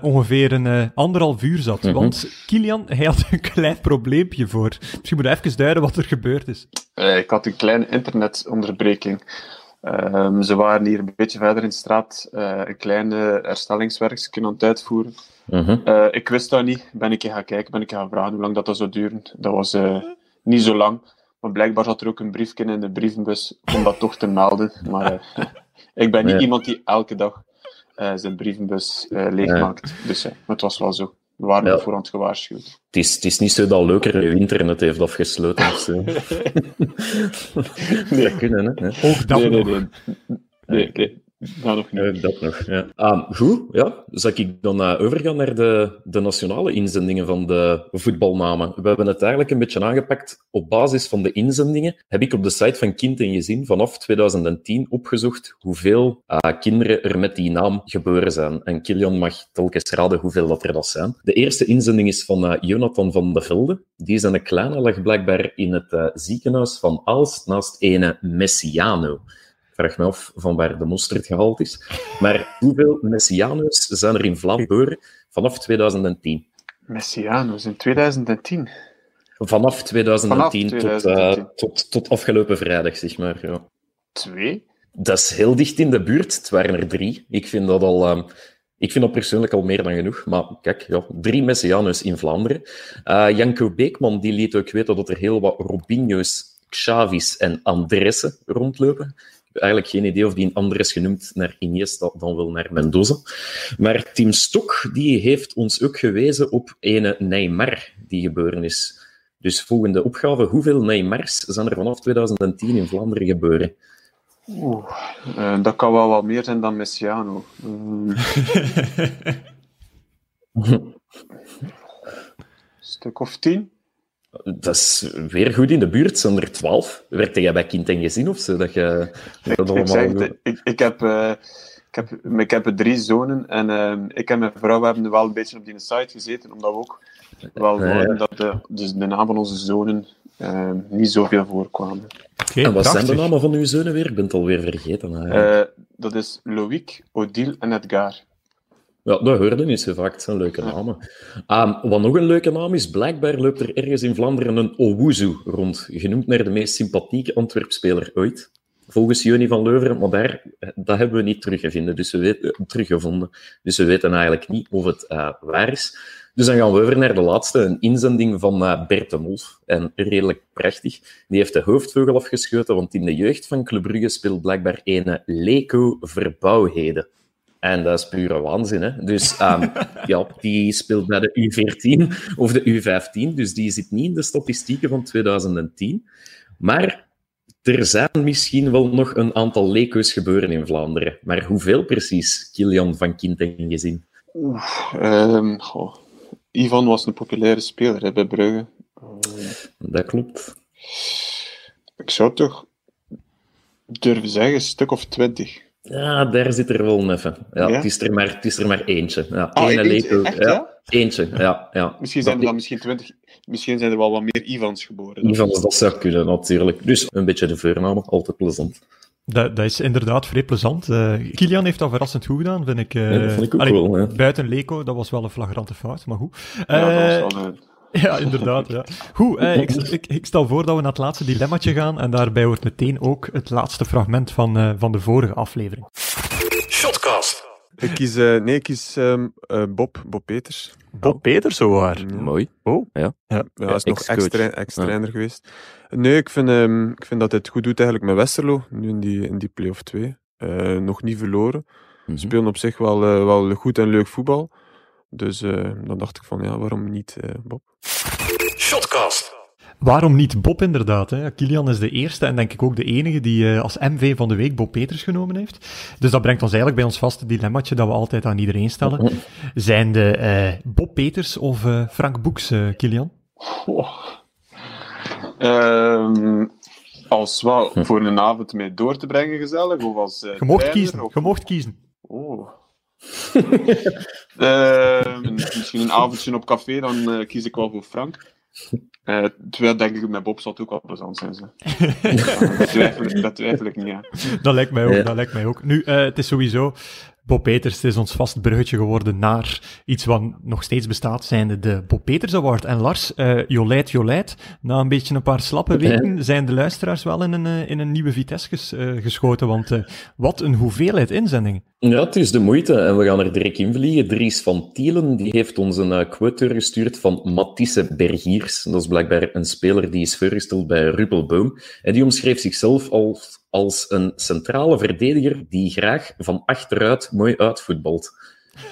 ongeveer een anderhalf uur zat. -hmm. Want Kilian, hij had een klein probleempje voor. Misschien moet je even duiden wat er gebeurd is. ik had een kleine internetonderbreking. Um, ze waren hier een beetje verder in de straat uh, een kleine herstellingswerk aan het uitvoeren. Uh -huh. uh, ik wist dat niet. Ben ik gaan kijken, ben ik gaan vragen hoe lang dat, dat zou duren. Dat was uh, niet zo lang. Maar blijkbaar zat er ook een briefje in de brievenbus om dat toch te melden. Maar ik ben niet ja. iemand die elke dag zijn brievenbus leegmaakt. Ja. Dus het was wel zo. We waren ja. voorhand gewaarschuwd. Het is, het is niet zo dat leuker je internet heeft afgesloten of zo. nee. Dat kunnen, hè? Ook dat nee, nee, nee, nee. Dat nog niet. Uh, dat nog, ja. Ah, goed, ja. Zal ik dan uh, overgaan naar de, de nationale inzendingen van de voetbalnamen? We hebben het eigenlijk een beetje aangepakt. Op basis van de inzendingen heb ik op de site van Kind en Gezin vanaf 2010 opgezocht hoeveel uh, kinderen er met die naam geboren zijn. En Kilian mag telkens raden hoeveel dat er dat zijn. De eerste inzending is van Jonathan van der Velde. Die is een kleine, lag blijkbaar in het ziekenhuis van Aalst naast ene Messiano vraag me af van waar de mosterd gehaald is. Maar hoeveel Messianos zijn er in Vlaanderen vanaf 2010? Messianos in 2010? Vanaf 2010, Vanaf 2010. Tot, uh, tot, tot afgelopen vrijdag, zeg maar. Ja. Twee? Dat is heel dicht in de buurt. Het waren er drie. Ik vind dat al... Um, ik vind dat persoonlijk al meer dan genoeg. Maar kijk, ja, drie Messianos in Vlaanderen. Uh, Janko Beekman die liet ook weten dat er heel wat Robinho's, Xavi's en Andressen rondlopen eigenlijk geen idee of die een ander is genoemd naar Iniesta dan wel naar Mendoza. Maar Tim Stok die heeft ons ook gewezen op ene Neymar die geboren is. Dus volgende opgave, hoeveel Neymars zijn er vanaf 2010 in Vlaanderen geboren? Oeh, uh, dat kan wel wat meer zijn dan Messiano. Um... stuk of tien? Dat is weer goed in de buurt, zijn er twaalf. Werkte jij bij Kind en Gezin of zo? Dat je, dat ik, allemaal... ik, zeg, ik, ik, heb, uh, ik, heb, ik heb drie zonen en uh, ik en mijn vrouw hebben wel een beetje op die site gezeten, omdat we ook wel wilden dat de, dus de naam van onze zonen uh, niet zoveel voorkwamen. Okay, en wat prachtig. zijn de namen van uw zonen weer? Ik ben het alweer vergeten. dat is Loïc, Odile en Edgar. Ja, niet zo vaak. Het zijn leuke namen. Um, wat nog een leuke naam is, blijkbaar loopt er ergens in Vlaanderen een Owuzu rond, genoemd naar de meest sympathieke Antwerpspeler ooit. Volgens Joni van Leuveren, maar daar, dat hebben we niet teruggevonden, dus we weten, teruggevonden. Dus we weten eigenlijk niet of het uh, waar is. Dus dan gaan we over naar de laatste, een inzending van uh, Bert de Wolf. En redelijk prachtig. Die heeft de hoofdvogel afgeschoten, want in de jeugd van Club Brugge speelt blijkbaar een Leco Verbouwheden. En dat is pure waanzin. Hè? Dus um, ja, die speelt bij de U14 of de U15, dus die zit niet in de statistieken van 2010. Maar er zijn misschien wel nog een aantal leco's gebeuren in Vlaanderen. Maar hoeveel precies, Kilian van Kind en Gezin? Oeh, um, goh. Ivan was een populaire speler hè, bij Brugge. Uh, dat klopt. Ik zou toch durven zeggen, een stuk of twintig. Ja, daar zit er wel een even. Ja, ja? Het, is er maar, het is er maar eentje. Ja, ah, Ene eentje, echt, ja? ja? Eentje, ja. ja. Misschien zijn er dan misschien twintig... Misschien zijn er wel wat meer Ivans geboren. Ivans, dat zou kunnen, natuurlijk. Dus een beetje de voornaam, altijd plezant. Dat, dat is inderdaad vrij plezant. Uh, Kilian heeft dat verrassend goed gedaan, vind ik. Uh, ja, dat vond ik ook allee, wel. Buiten Leco, dat was wel een flagrante fout, maar goed. Ja, dat was wel een... Ja, inderdaad. Ja. Goed, eh, ik, ik, ik, stel voor dat we naar het laatste dilemmaatje gaan. En daarbij hoort meteen ook het laatste fragment van, uh, van de vorige aflevering. Shotcast. Ik kies, uh, nee, ik kies um, uh, Bob, Bob Peters. Bob Peters, zo waar. Ja. Mooi. Oh. Ja. Ja, hij is nog ex-trainer ex ja. geweest. Nee, ik vind, um, ik vind dat hij het goed doet eigenlijk met Westerlo, nu in die, in die play-off 2. Uh, nog niet verloren. Mm-hmm. Spelen op zich wel, wel goed en leuk voetbal. Dus uh, dan dacht ik van, ja, waarom niet uh, Bob? Shotcast. Waarom niet Bob, inderdaad? Hè? Kilian is de eerste en denk ik ook de enige die uh, als MV van de week Bob Peters genomen heeft. Dus dat brengt ons eigenlijk bij ons vaste dilemmaatje dat we altijd aan iedereen stellen. Zijn de Bob Peters of Frank Boeks, Kilian? Oh. Um, als wel voor een avond mee door te brengen gezellig, of als Je mocht kiezen, of... je mocht kiezen. Oh. Uh, misschien een avondje op café, dan uh, kies ik wel voor Frank. Uh, terwijl denk ik met Bob zal het ook wel plezant zijn. Ze. dat, twijfel, dat twijfel ik niet aan. Dat lijkt mij ook. Dat lijkt mij ook. Nu, het is sowieso Bob Peters is ons vast bruggetje geworden naar iets wat nog steeds bestaat, zijnde de Bob Peters Award. En Lars, uh, Jolijt, Jolijt, na een beetje een paar slappe weken zijn de luisteraars wel in een, in een nieuwe Vitesse uh, geschoten, want wat een hoeveelheid inzendingen. Ja, het is de moeite en we gaan er direct in vliegen. Dries van Tielen die heeft ons een quote gestuurd van Matisse Bergiers. Dat is blijkbaar een speler die is voorgesteld bij Ruppelboom. En die omschreef zichzelf als als een centrale verdediger die graag van achteruit mooi uitvoetbalt.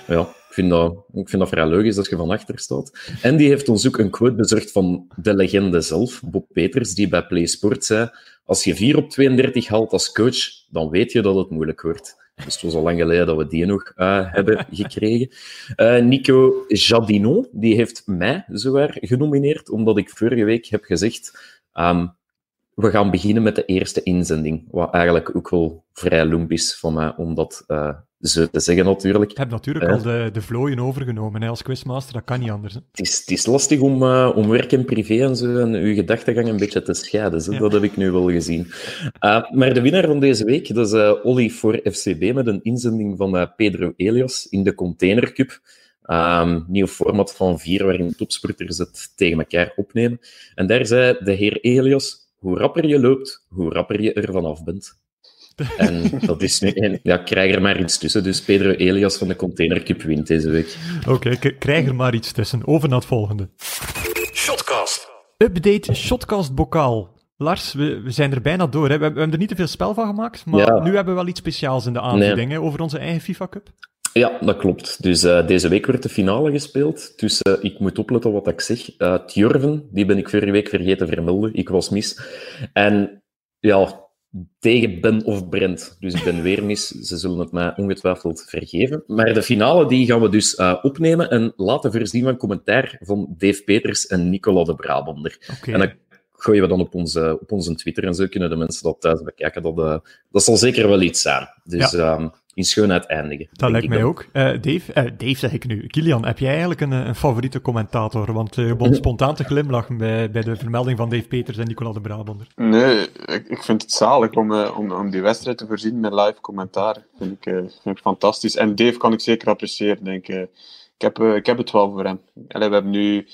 Ja, ik vind, dat, ik vind dat vrij logisch dat je van achter staat. En die heeft ons ook een quote bezorgd van de legende zelf, Bob Peters, die bij PlaySport zei: Als je 4 op 32 haalt als coach, dan weet je dat het moeilijk wordt. Dus het was al lang geleden dat we die nog uh, hebben gekregen. Uh, Nico Jadino, die heeft mij zowaar genomineerd, omdat ik vorige week heb gezegd... Um, we gaan beginnen met de eerste inzending. Wat eigenlijk ook wel vrij loemp is van mij om dat uh, zo te zeggen, natuurlijk. Ik heb natuurlijk uh, al de, de vlooien overgenomen hè, als quizmaster, dat kan niet anders. Hè. Het, is, het is lastig om, uh, om werk en privé en zo en uw gedachtegang een beetje te scheiden. Zo. Ja. Dat heb ik nu wel gezien. maar de winnaar van deze week, dat is Olly voor FCB met een inzending van Pedro Elias in de Container Cup. Um, nieuw format van vier, waarin topsporters het tegen elkaar opnemen. En daar zei de heer Elias hoe rapper je loopt, hoe rapper je er vanaf bent. En dat is nu... En, ja, krijg er maar iets tussen. Dus Pedro Elias van de Container Cup wint deze week. Oké, okay, krijg er maar iets tussen. Over naar het volgende. Shotcast. Update Shotcast bokaal. Lars, we, we, zijn er bijna door. Hè. We, hebben er niet te veel spel van gemaakt, maar ja. nu hebben we wel iets speciaals in de aanbieding nee. over onze eigen FIFA Cup. Ja, dat klopt. Dus uh, deze week werd de finale gespeeld. Dus uh, ik moet opletten wat ik zeg. Uh, Tjurven, die ben ik vorige week vergeten vermelden. Ik was mis. En ja, tegen Ben of Brent. Dus ik ben weer mis. Ze zullen het mij ongetwijfeld vergeven. Maar de finale die gaan we dus opnemen en laten voorzien van commentaar van Dave Peters en Nicola de Brabander. Okay. En dat gooien we dan op onze, op onze Twitter en zo kunnen de mensen dat thuis bekijken. Dat, dat zal zeker wel iets zijn. Dus... Ja. In schoonheid eindigen. Dat lijkt mij ook. Uh, Dave, uh, Dave zeg ik nu. Kilian, heb jij eigenlijk een, een favoriete commentator? Want uh, je begon spontaan te glimlachen bij, bij de vermelding van Dave Peters en Nicola de Brabander. Nee, ik, ik vind het zalig om, om, om die wedstrijd te voorzien met live commentaar. Vind ik, vind ik fantastisch. En Dave kan ik zeker appreciëren, denk ik. Ik heb, ik heb het wel voor hem. Allee, we hebben nu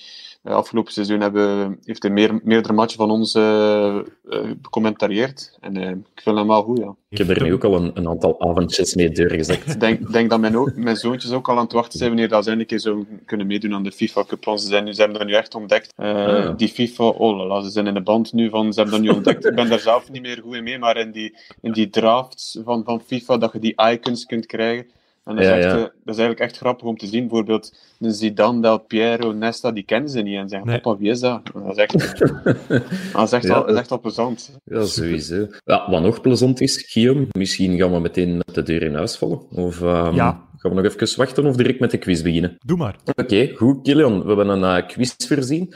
afgelopen seizoen hebben, heeft hij meer, meerdere matchen van ons uh, uh, becommentarieerd. En ik vind hem wel goed, ja. Ik heb er nu ook al een, een aantal avondjes mee doorgezet. Ik denk, denk dat mijn, mijn zoontjes ook al aan het wachten zijn wanneer dat ze een keer zo kunnen meedoen aan de FIFA Cup. Want ze, zijn, ze hebben dat nu echt ontdekt. Ah. Die FIFA, oh lala, ze zijn in de band nu van, ze hebben dat nu ontdekt. Ik ben daar zelf niet meer goed in mee, maar in die, in die drafts van, van FIFA, dat je die icons kunt krijgen. En dat, ja, is echt, ja. dat is eigenlijk echt grappig om te zien. Bijvoorbeeld Zidane, Del Piero, Nesta, die kennen ze niet. En zeggen, nee. papa, wie is dat? Dat is echt, dat is echt, ja. al, is echt al plezant. Ja, sowieso. Ja, wat nog plezant is, Guillaume, misschien gaan we meteen met de deur in huis vallen. Of um, ja. gaan we nog even wachten of direct met de quiz beginnen? Doe maar. Oké, okay, goed. Kilian, we hebben een uh, quiz voorzien.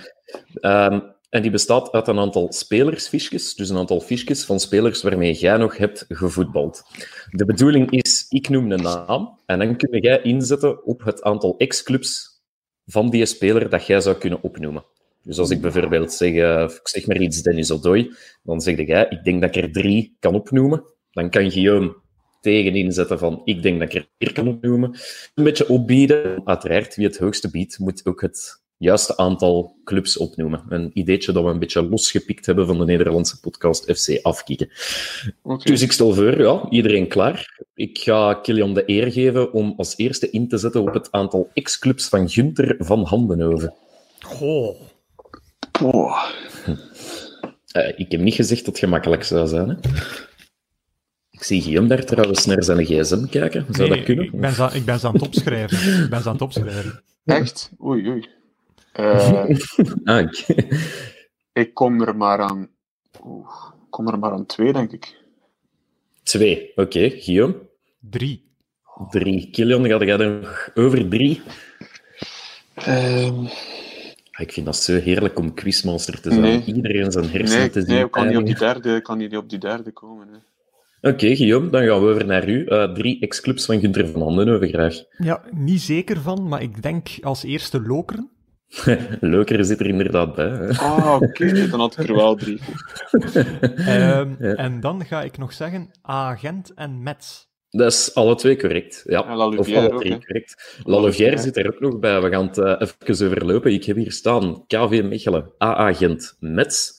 Um, en die bestaat uit een aantal spelersfiches, dus een aantal fiches van spelers waarmee jij nog hebt gevoetbald. De bedoeling is, ik noem een naam en dan kun jij inzetten op het aantal ex-clubs van die speler dat jij zou kunnen opnoemen. Dus als ik bijvoorbeeld zeg, uh, ik zeg maar iets Dennis Odoi, dan zeg jij, ik denk dat ik er drie kan opnoemen. Dan kan Guillaume tegen inzetten van, ik denk dat ik er vier kan opnoemen. Een beetje opbieden. Uiteraard, wie het hoogste biedt, moet ook het juiste aantal clubs opnoemen. Een ideetje dat we een beetje losgepikt hebben van de Nederlandse podcast FC Afkikken. Okay. Dus ik stel voor, ja, iedereen klaar. Ik ga Kilian de eer geven om als eerste in te zetten op het aantal ex-clubs van Gunther van Handenhoven. Goh. Oh. Uh, ik heb niet gezegd dat het gemakkelijk zou zijn. Hè? Ik zie Guillaume daar trouwens naar zijn gsm kijken. Zou nee, dat kunnen? Ik ben, ik ben ze aan het opschrijven. ik ben ze aan het opschrijven. Echt? Oei, oei. Uh, ah, ik kom er maar aan. Oeh, kom er maar aan twee, denk ik. Twee, oké. Okay. Guillaume? Drie. Drie. Kilian, ga jij er nog over drie? Um... Ik vind dat zo heerlijk om quizmaster te zijn. Nee. Iedereen zijn hersenen nee, te zien. Nee, ik kan niet op die derde, kan niet op die derde komen. Hè. Oké, Guillaume, dan gaan we over naar u. Uh, drie ex-clubs van Gunther van Handenhoven graag. Ja, niet zeker van, maar ik denk als eerste Lokeren. Lokeren zit er inderdaad bij. Hè? Ah, oké, okay. dan had ik er wel drie. um, ja. En dan ga ik nog zeggen Agent en Metz. Dat is alle twee correct. Ja, ja of alle drie correct. Lalouvière zit er ook nog bij. We gaan het uh, even overlopen. Ik heb hier staan KV Mechelen, A-agent Metz,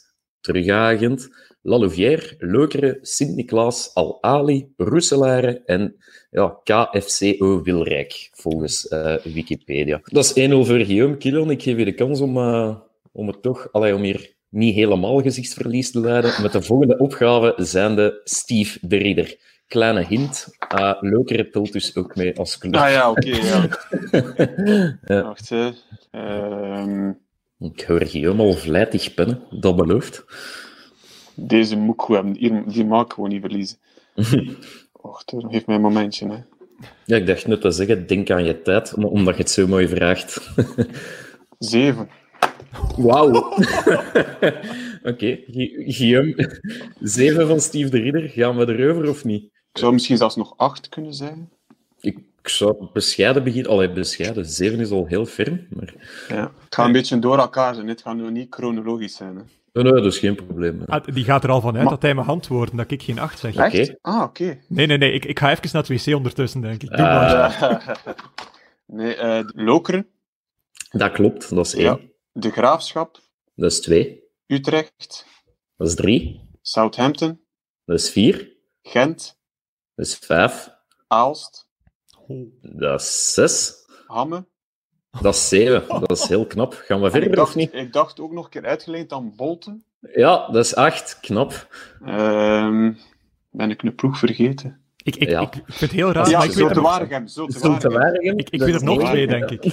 terug A-agent, Lalouvière, Lokeren, Sint-Niklaas, Al-Ali, Roeselare en ja, KFCO Wilrijk, volgens uh, Wikipedia. Dat is 1-0 voor Guillaume Killon. Ik geef je de kans om, uh, om het toch, allee, om hier niet helemaal gezichtsverlies te leiden. Met de volgende opgave zijn de Steve de Ridder. Kleine hint, uh, Lokeren telt dus ook mee als club. Ah ja, oké, okay, ja. ja. Wacht, hè. Um... Ik hoor Guillaume al vlijtig pennen, dat belooft. Deze moet gewoon hebben. Die maak ik gewoon niet verliezen. Wacht, geef mij een momentje. Hè. Ja, ik dacht net te zeggen, denk aan je tijd, omdat je het zo mooi vraagt. Zeven. Wauw. Oké, okay. Guillaume, zeven van Steve de Ridder, gaan we erover of niet? Ik zou misschien zelfs nog acht kunnen zijn. Ik, ik zou bescheiden beginnen. Allee, bescheiden. Zeven is al heel ferm. Maar... Ja, het gaat een beetje door elkaar zijn. Het gaat nu niet chronologisch zijn. Hè. Nee, nee, dat is geen probleem. Ah, die gaat er al vanuit maar... dat hij mijn antwoorden, dat ik geen acht zeg. Oké. Okay. Ah, oké. Okay. Nee, nee, nee. Ik, ik ga even naar het wc ondertussen, denk ik. Doe uh... maar. nee, uh, Lokeren. Dat klopt, dat is één. Ja. De Graafschap. Dat is twee. Utrecht. Dat is drie. Southampton. Dat is vier. Gent. Dat is vijf. Aalst. Dat is zes. Hamme. Dat is zeven. Dat is heel knap. Gaan we verder dacht, of niet? Ik dacht ook nog een keer uitgeleend aan Bolten. Ja, dat is acht. Knap. Um, ben ik een ploeg vergeten? Ik, ik, ja. ik, ik vind het heel raar. Ja, ik weet het Waregem. Zulte Waregem. Ik, ik weet er nog twee, denk ik.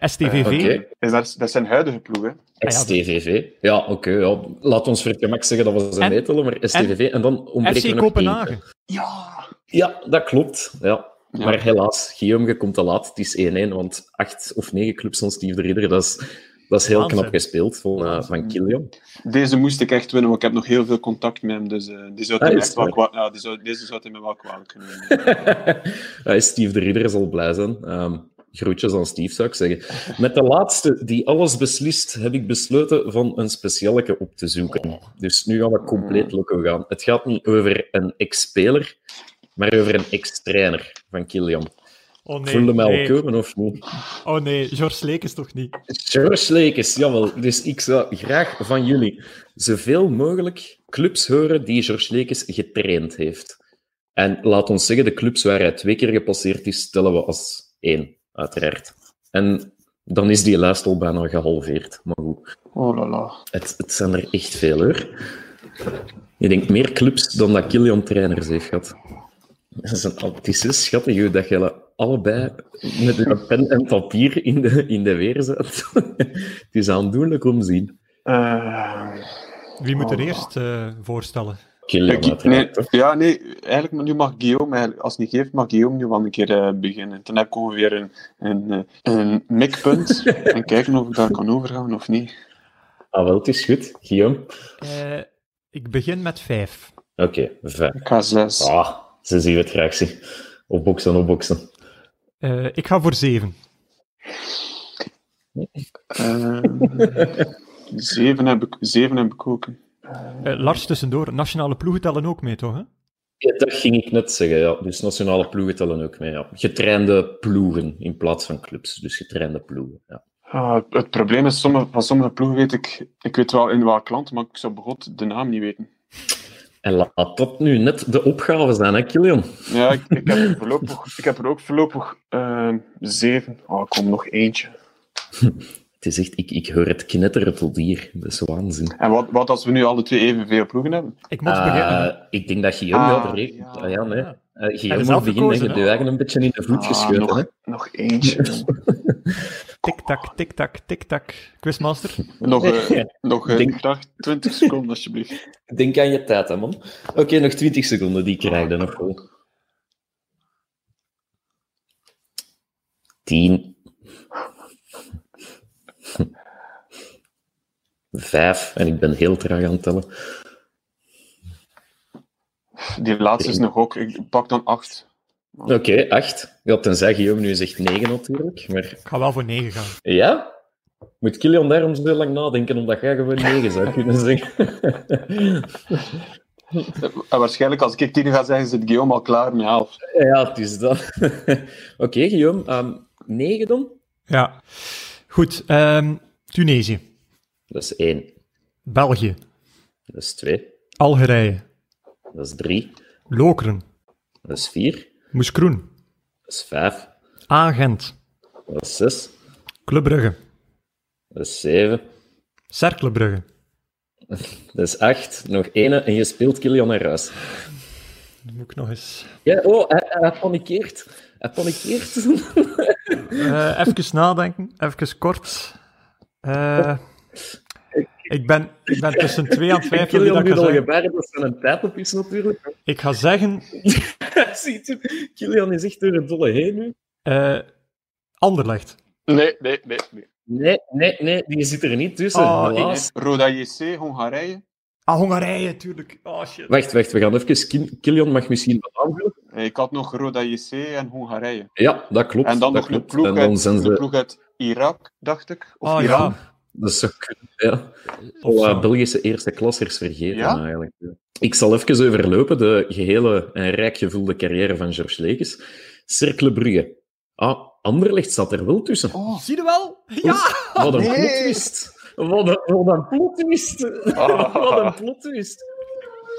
STVV. Uh, okay. dat, dat zijn huidige ploegen. STVV. Ja, oké. Okay, ja. Laat ons voor het gemak zeggen dat we ze meetellen, maar STVV. En, en dan ontbreken FC Kopenhagen. Ja. Ja, dat klopt. Ja. Ja. Maar helaas, Guillaume, je komt te laat. Het is 1-1, want acht of negen clubs van Steve de Ridder, dat is, dat is heel knap gespeeld van, uh, van Kilian. Deze moest ik echt winnen, want ik heb nog heel veel contact met hem. Dus uh, die zou ah, echt wel kwa- ja, die zou, deze zou hij me wel kwalijk kunnen nemen. Steve de Ridder zal blij zijn. Um, groetjes aan Steve, zou ik zeggen. Met de laatste, die alles beslist, heb ik besloten van een specialeke op te zoeken. Dus nu gaan we compleet loco gaan. Het gaat niet over een ex-speler, maar over een ex-trainer van Kilian. Oh nee, Voelde mij nee. al komen of niet? Oh nee, George Lekes toch niet? George Lekes, jawel. Dus ik zou graag van jullie zoveel mogelijk clubs horen die George Lekes getraind heeft. En laat ons zeggen, de clubs waar hij twee keer gepasseerd is, stellen we als één, uiteraard. En dan is die lijst al bijna gehalveerd. Maar goed. Oh la la. Het, het zijn er echt veel hoor. Je denkt meer clubs dan dat Kilian trainers heeft gehad. Dat is, een, het is zo schattig dat je allebei met een pen en papier in de, in de weer zet. het is aandoenlijk om te zien. Uh, Wie moet er eerst uh, voorstellen? Nee, ja, nee, eigenlijk nu mag Guillaume, als het niet geeft, mag Guillaume nu wel een keer uh, beginnen. Dan heb ik ongeveer een, een, een mikpunt en kijken of ik daar kan overgaan of niet. Ah, wel, het is goed. Guillaume? ik begin met vijf. Oké, okay, vijf. Ik ga zes. Ah, ze zien we het graag zien. Opboksen, opboksen. Uh, ik ga voor zeven. Uh, zeven, heb ik, zeven heb ik ook. Uh, Lars, tussendoor, nationale ploegen tellen ook mee, toch? Hè? Ja, dat ging ik net zeggen, ja. Dus nationale ploegen tellen ook mee, ja. Getrainde ploegen in plaats van clubs. Dus getrainde ploegen, ja. Uh, het probleem is, sommige, van sommige ploegen weet ik... Ik weet wel in welk land, maar ik zou begot de naam niet weten. En laat dat nu net de opgave zijn, hè, Kilian? Ja, ik, ik, heb, er voorlopig, ik heb er ook voorlopig uh, zeven. Oh, ik kom nog eentje. Het is echt, ik, ik hoor het knetteren tot hier. Dat is waanzin. En wat, wat als we nu alle twee evenveel ploegen hebben? Ik moet beginnen. Uh, ik denk dat Guillaume ah, ja, de ja, ah, ja, nee. Uh, Guillaume moet beginnen. Je hebt je eigen een beetje in de voet ah, geschoten. Nog, hè? nog eentje. Tik-tak, tik-tak, tik-tak. Quizmaster? Nog, uh, nog uh, denk... 20 seconden, alsjeblieft. Denk aan je tijd, hè, man. Oké, okay, nog 20 seconden, die krijg je nog wel. 10. Vijf, en ik ben heel traag aan het tellen. Die laatste is nog ook. Ik pak dan acht. Oké, okay, acht. Ja, tenzij Guillaume nu zegt negen natuurlijk. Maar... Ik ga wel voor negen gaan. Ja? Moet Kilian daarom zo lang nadenken, omdat jij gewoon negen zou kunnen zeggen? En waarschijnlijk als ik tien ga zeggen, zit Guillaume al klaar met half. Ja, het is dat. Oké, okay, Guillaume. Um, negen dan? Ja. Goed. Um, Tunesië. Dat is één. België. Dat is twee. Algerije. Dat is drie. Lokeren. Dat is vier. Moeskroen. Dat is vijf. Agent. Dat is zes. Club Brugge. Dat is zeven. Cercle Brugge. Dat is acht. Nog één en je speelt Kilian naar huis. Dan moet ik nog eens... Ja, oh, hij, hij panikeert. Hij panikeert. uh, even nadenken. Even kort. Uh, ik ben, ik ben tussen twee aan vijf. Al gebaren dat een tijd op is, natuurlijk. Ik ga zeggen... Ziet u? Kilian is echt door het dolle heen nu. Uh, Anderlecht. Nee, nee, nee, nee. Nee, nee, nee, die zit er niet tussen. Oh, helaas. Roda JC, Hongarije. Ah, Hongarije, tuurlijk. Oh, shit. Wacht, wacht, we gaan even... Kilian mag misschien wat aanvullen. Ik had nog Roda JC en Hongarije. Ja, dat klopt. En dan dat nog klopt. een ploeg, en dan uit, ze... ploeg uit Irak, dacht ik. Of Oh, Iran. ja. Dat kunnen, ja. Oh, uh, Belgische eerste klassers vergeten Ja? eigenlijk. Ik zal even overlopen de gehele en rijk gevulde carrière van Georges Lekes. Cercle Brugge. Ah, Anderlecht zat er wel tussen. Oh, Zie je wel? Ja! Wat een nee. plot twist. Wat een, wat een plot twist. wat een plot twist.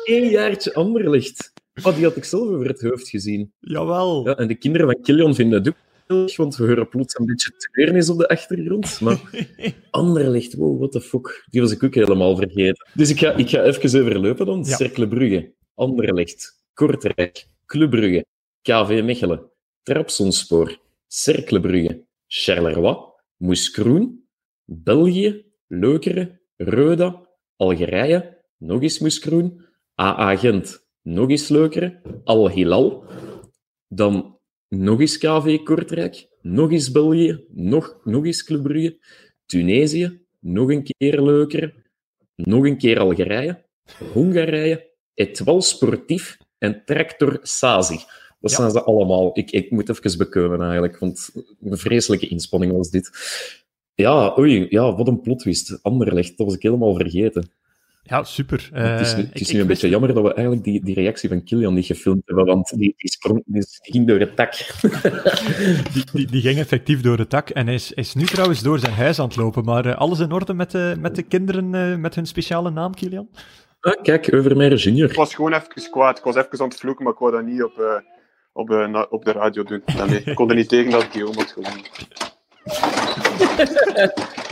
Eén jaartje Anderlecht. Oh, die had ik zelf over het hoofd gezien. Jawel. Ja, en de kinderen van Kilian vinden het ook want we horen plots een beetje treurnis op de achtergrond. Maar Anderlecht, wow, what the fuck. Die was ik ook helemaal vergeten. Dus ik ga, ik ga even overlopen dan. Ja. Cercle Brugge, Anderlecht, Kortrijk, Club Brugge, KV Mechelen, Trabzonspor, Cercle Brugge, Charleroi, Moeskroen, België, Leukeren, Roda, Algerije, nog eens Moeskroen, AA Gent, nog eens Leukeren, Al Hilal, dan nog eens KV Kortrijk, nog eens België, nog, nog eens Club Brugge, Tunesië, nog een keer Leukeren, nog een keer Algerije, Hongarije, Etoile Sportief en Tractor Sazi. Dat Ja. zijn ze allemaal. Ik, ik moet even bekomen eigenlijk, want een vreselijke inspanning was dit. Ja, oei, ja, wat een plot twist. Anderlecht, dat was ik helemaal vergeten. Ja, super. het is, Eh, nu- het is ik nu een beetje jammer dat we eigenlijk die, die reactie van Kilian niet gefilmd hebben, want die, die, sprong, die ging door het tak. Die, die, die ging effectief door het dak en hij is, is nu trouwens door zijn huis aan het lopen. Maar eh, alles in orde met de, met de kinderen eh, met hun speciale naam, Kilian? Ah, kijk, Overmeijer junior. Ik was gewoon even kwaad. Ik was even aan het vloeken, maar ik wou dat niet op, eh, op, eh, na- op de radio doen. Daarmee. Ik kon er niet tegen dat Guillaume had gewonnen.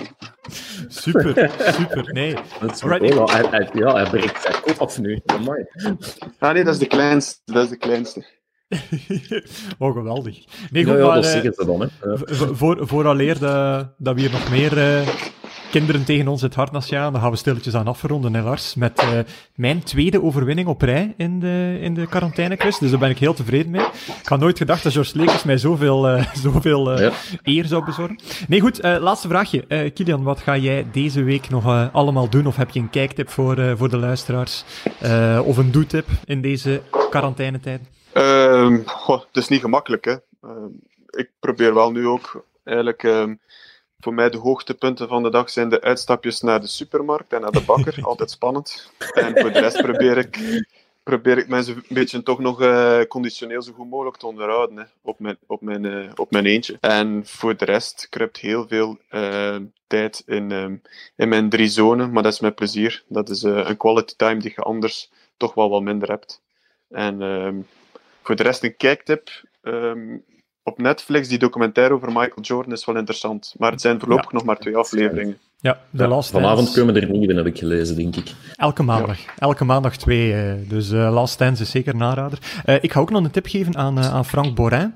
Super, super. Nee. Dat is Alright. wel- hij, hij, ja, hij breekt zijn kop af nu. Amai. Ah nee, dat is de kleinste. Dat is de kleinste. oh, geweldig. Nee, Ja, goed, ja, maar dat eh, zeggen ze dan. Hè. Ja. voor, vooraleer dat, dat we hier nog meer eh, kinderen tegen ons het harnas jagen, dan gaan we stilletjes aan afronden, hè, Lars. Met eh, mijn tweede overwinning op rij in de, in de quarantainequiz. Dus daar ben ik heel tevreden mee. Ik had nooit gedacht dat George Lekers mij zoveel, eh, zoveel eh, Ja. eer zou bezorgen. Nee, goed, eh, laatste vraagje. Eh, Kilian, wat ga jij deze week nog allemaal doen? Of heb je een kijktip voor, eh, voor de luisteraars? Eh, of een doetip in deze quarantainetijd? Ehm, goh, het is niet gemakkelijk, hè. Ehm, ik probeer wel nu ook eigenlijk... ehm, voor mij de hoogtepunten van de dag zijn de uitstapjes naar de supermarkt en naar de bakker. Altijd spannend. En voor de rest probeer ik, probeer ik mensen een beetje toch nog eh, conditioneel zo goed mogelijk te onderhouden. Hè, op, mijn, op, mijn, eh, op mijn eentje. En voor de rest kruipt heel veel eh, tijd in, ehm, in mijn drie zonen. Maar dat is met plezier. Dat is een quality time die je anders toch wel wat minder hebt. En ehm, voor de rest een kijktip. ehm, op Netflix, die documentaire over Michael Jordan is wel interessant. Maar het zijn voorlopig nog maar twee afleveringen. Ja, de Ja, Last vanavond Dance. komen er nieuwe, heb ik gelezen, denk ik. Elke maandag. Elke maandag twee. eh, dus eh Last Dance is zeker een aanrader. Eh, ik ga ook nog een tip geven aan, aan Frank Borin.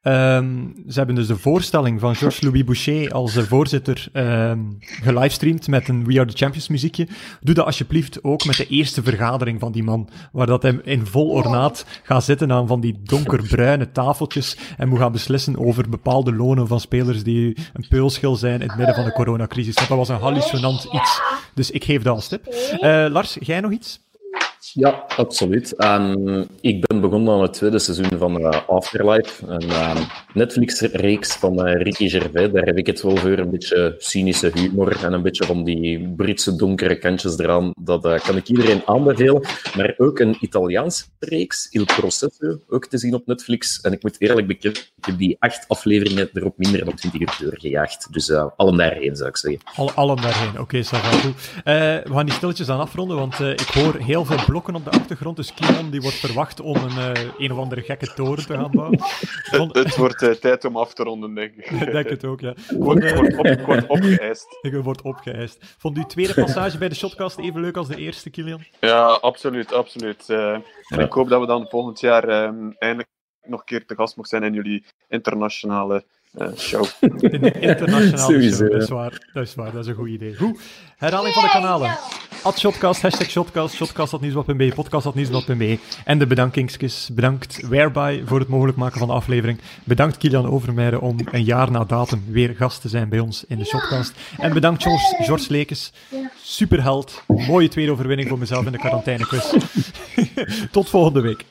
Ehm, ze hebben dus de voorstelling van Georges-Louis Boucher als voorzitter ehm gelivestreamd met een We Are The Champions muziekje. Doe dat alsjeblieft ook met de eerste vergadering van die man, waar dat hij in vol ornaat gaat zitten aan van die donkerbruine tafeltjes en moet gaan beslissen over bepaalde lonen van spelers die een peulschil zijn in het midden van de coronacrisis. Dat was een hallucinant iets. Dus ik geef dat als tip. Eh, Lars, jij nog iets? Ja, absoluut. Ik ben begonnen aan het tweede seizoen van uh, Afterlife, een uh, Netflix-reeks van uh, Ricky Gervais. Daar heb ik het wel voor, een beetje cynische humor en een beetje van die Britse donkere kantjes eraan. Dat kan ik iedereen aanbevelen. Maar ook een Italiaanse reeks, Il Processo, ook te zien op Netflix. En ik moet eerlijk bekennen, ik heb die acht afleveringen er op minder dan 20 uur doorgejaagd. Dus allen daarheen, zou ik zeggen. Alle, allen daarheen, oké, okay, va. we gaan die stilletjes aan afronden, want ik hoor heel veel blokken op de achtergrond. Dus Kian die wordt verwacht om een, uh, een of andere gekke toren te gaan bouwen. Het, wordt uh, tijd om af te ronden, denk ik. ik denk het ook, ja. Wordt, uh... wordt, op, wordt opgeëist. Ik wordt opgeëist. Vond u tweede passage bij de shotcast even leuk als de eerste, Kilian? Ja, absoluut, absoluut. en ik hoop dat we dan volgend jaar um, eindelijk nog een keer te gast mogen zijn in jullie internationale uh, show. In internationale show, dat is, waar, dat is waar, dat is een goed idee. Goed, herhaling van de kanalen. At Shotcast, hashtag Shotcast, shotcast.nieuwsblad.be, podcast.nieuwsblad.be. En de bedankingskus. Bedankt Whereby voor het mogelijk maken van de aflevering. Bedankt Kilian Overmeijer om een jaar na datum weer gast te zijn bij ons in de Shotcast. En bedankt George, George Lekes, superheld. Mooie tweede overwinning voor mezelf in de quarantainequiz. Tot volgende week.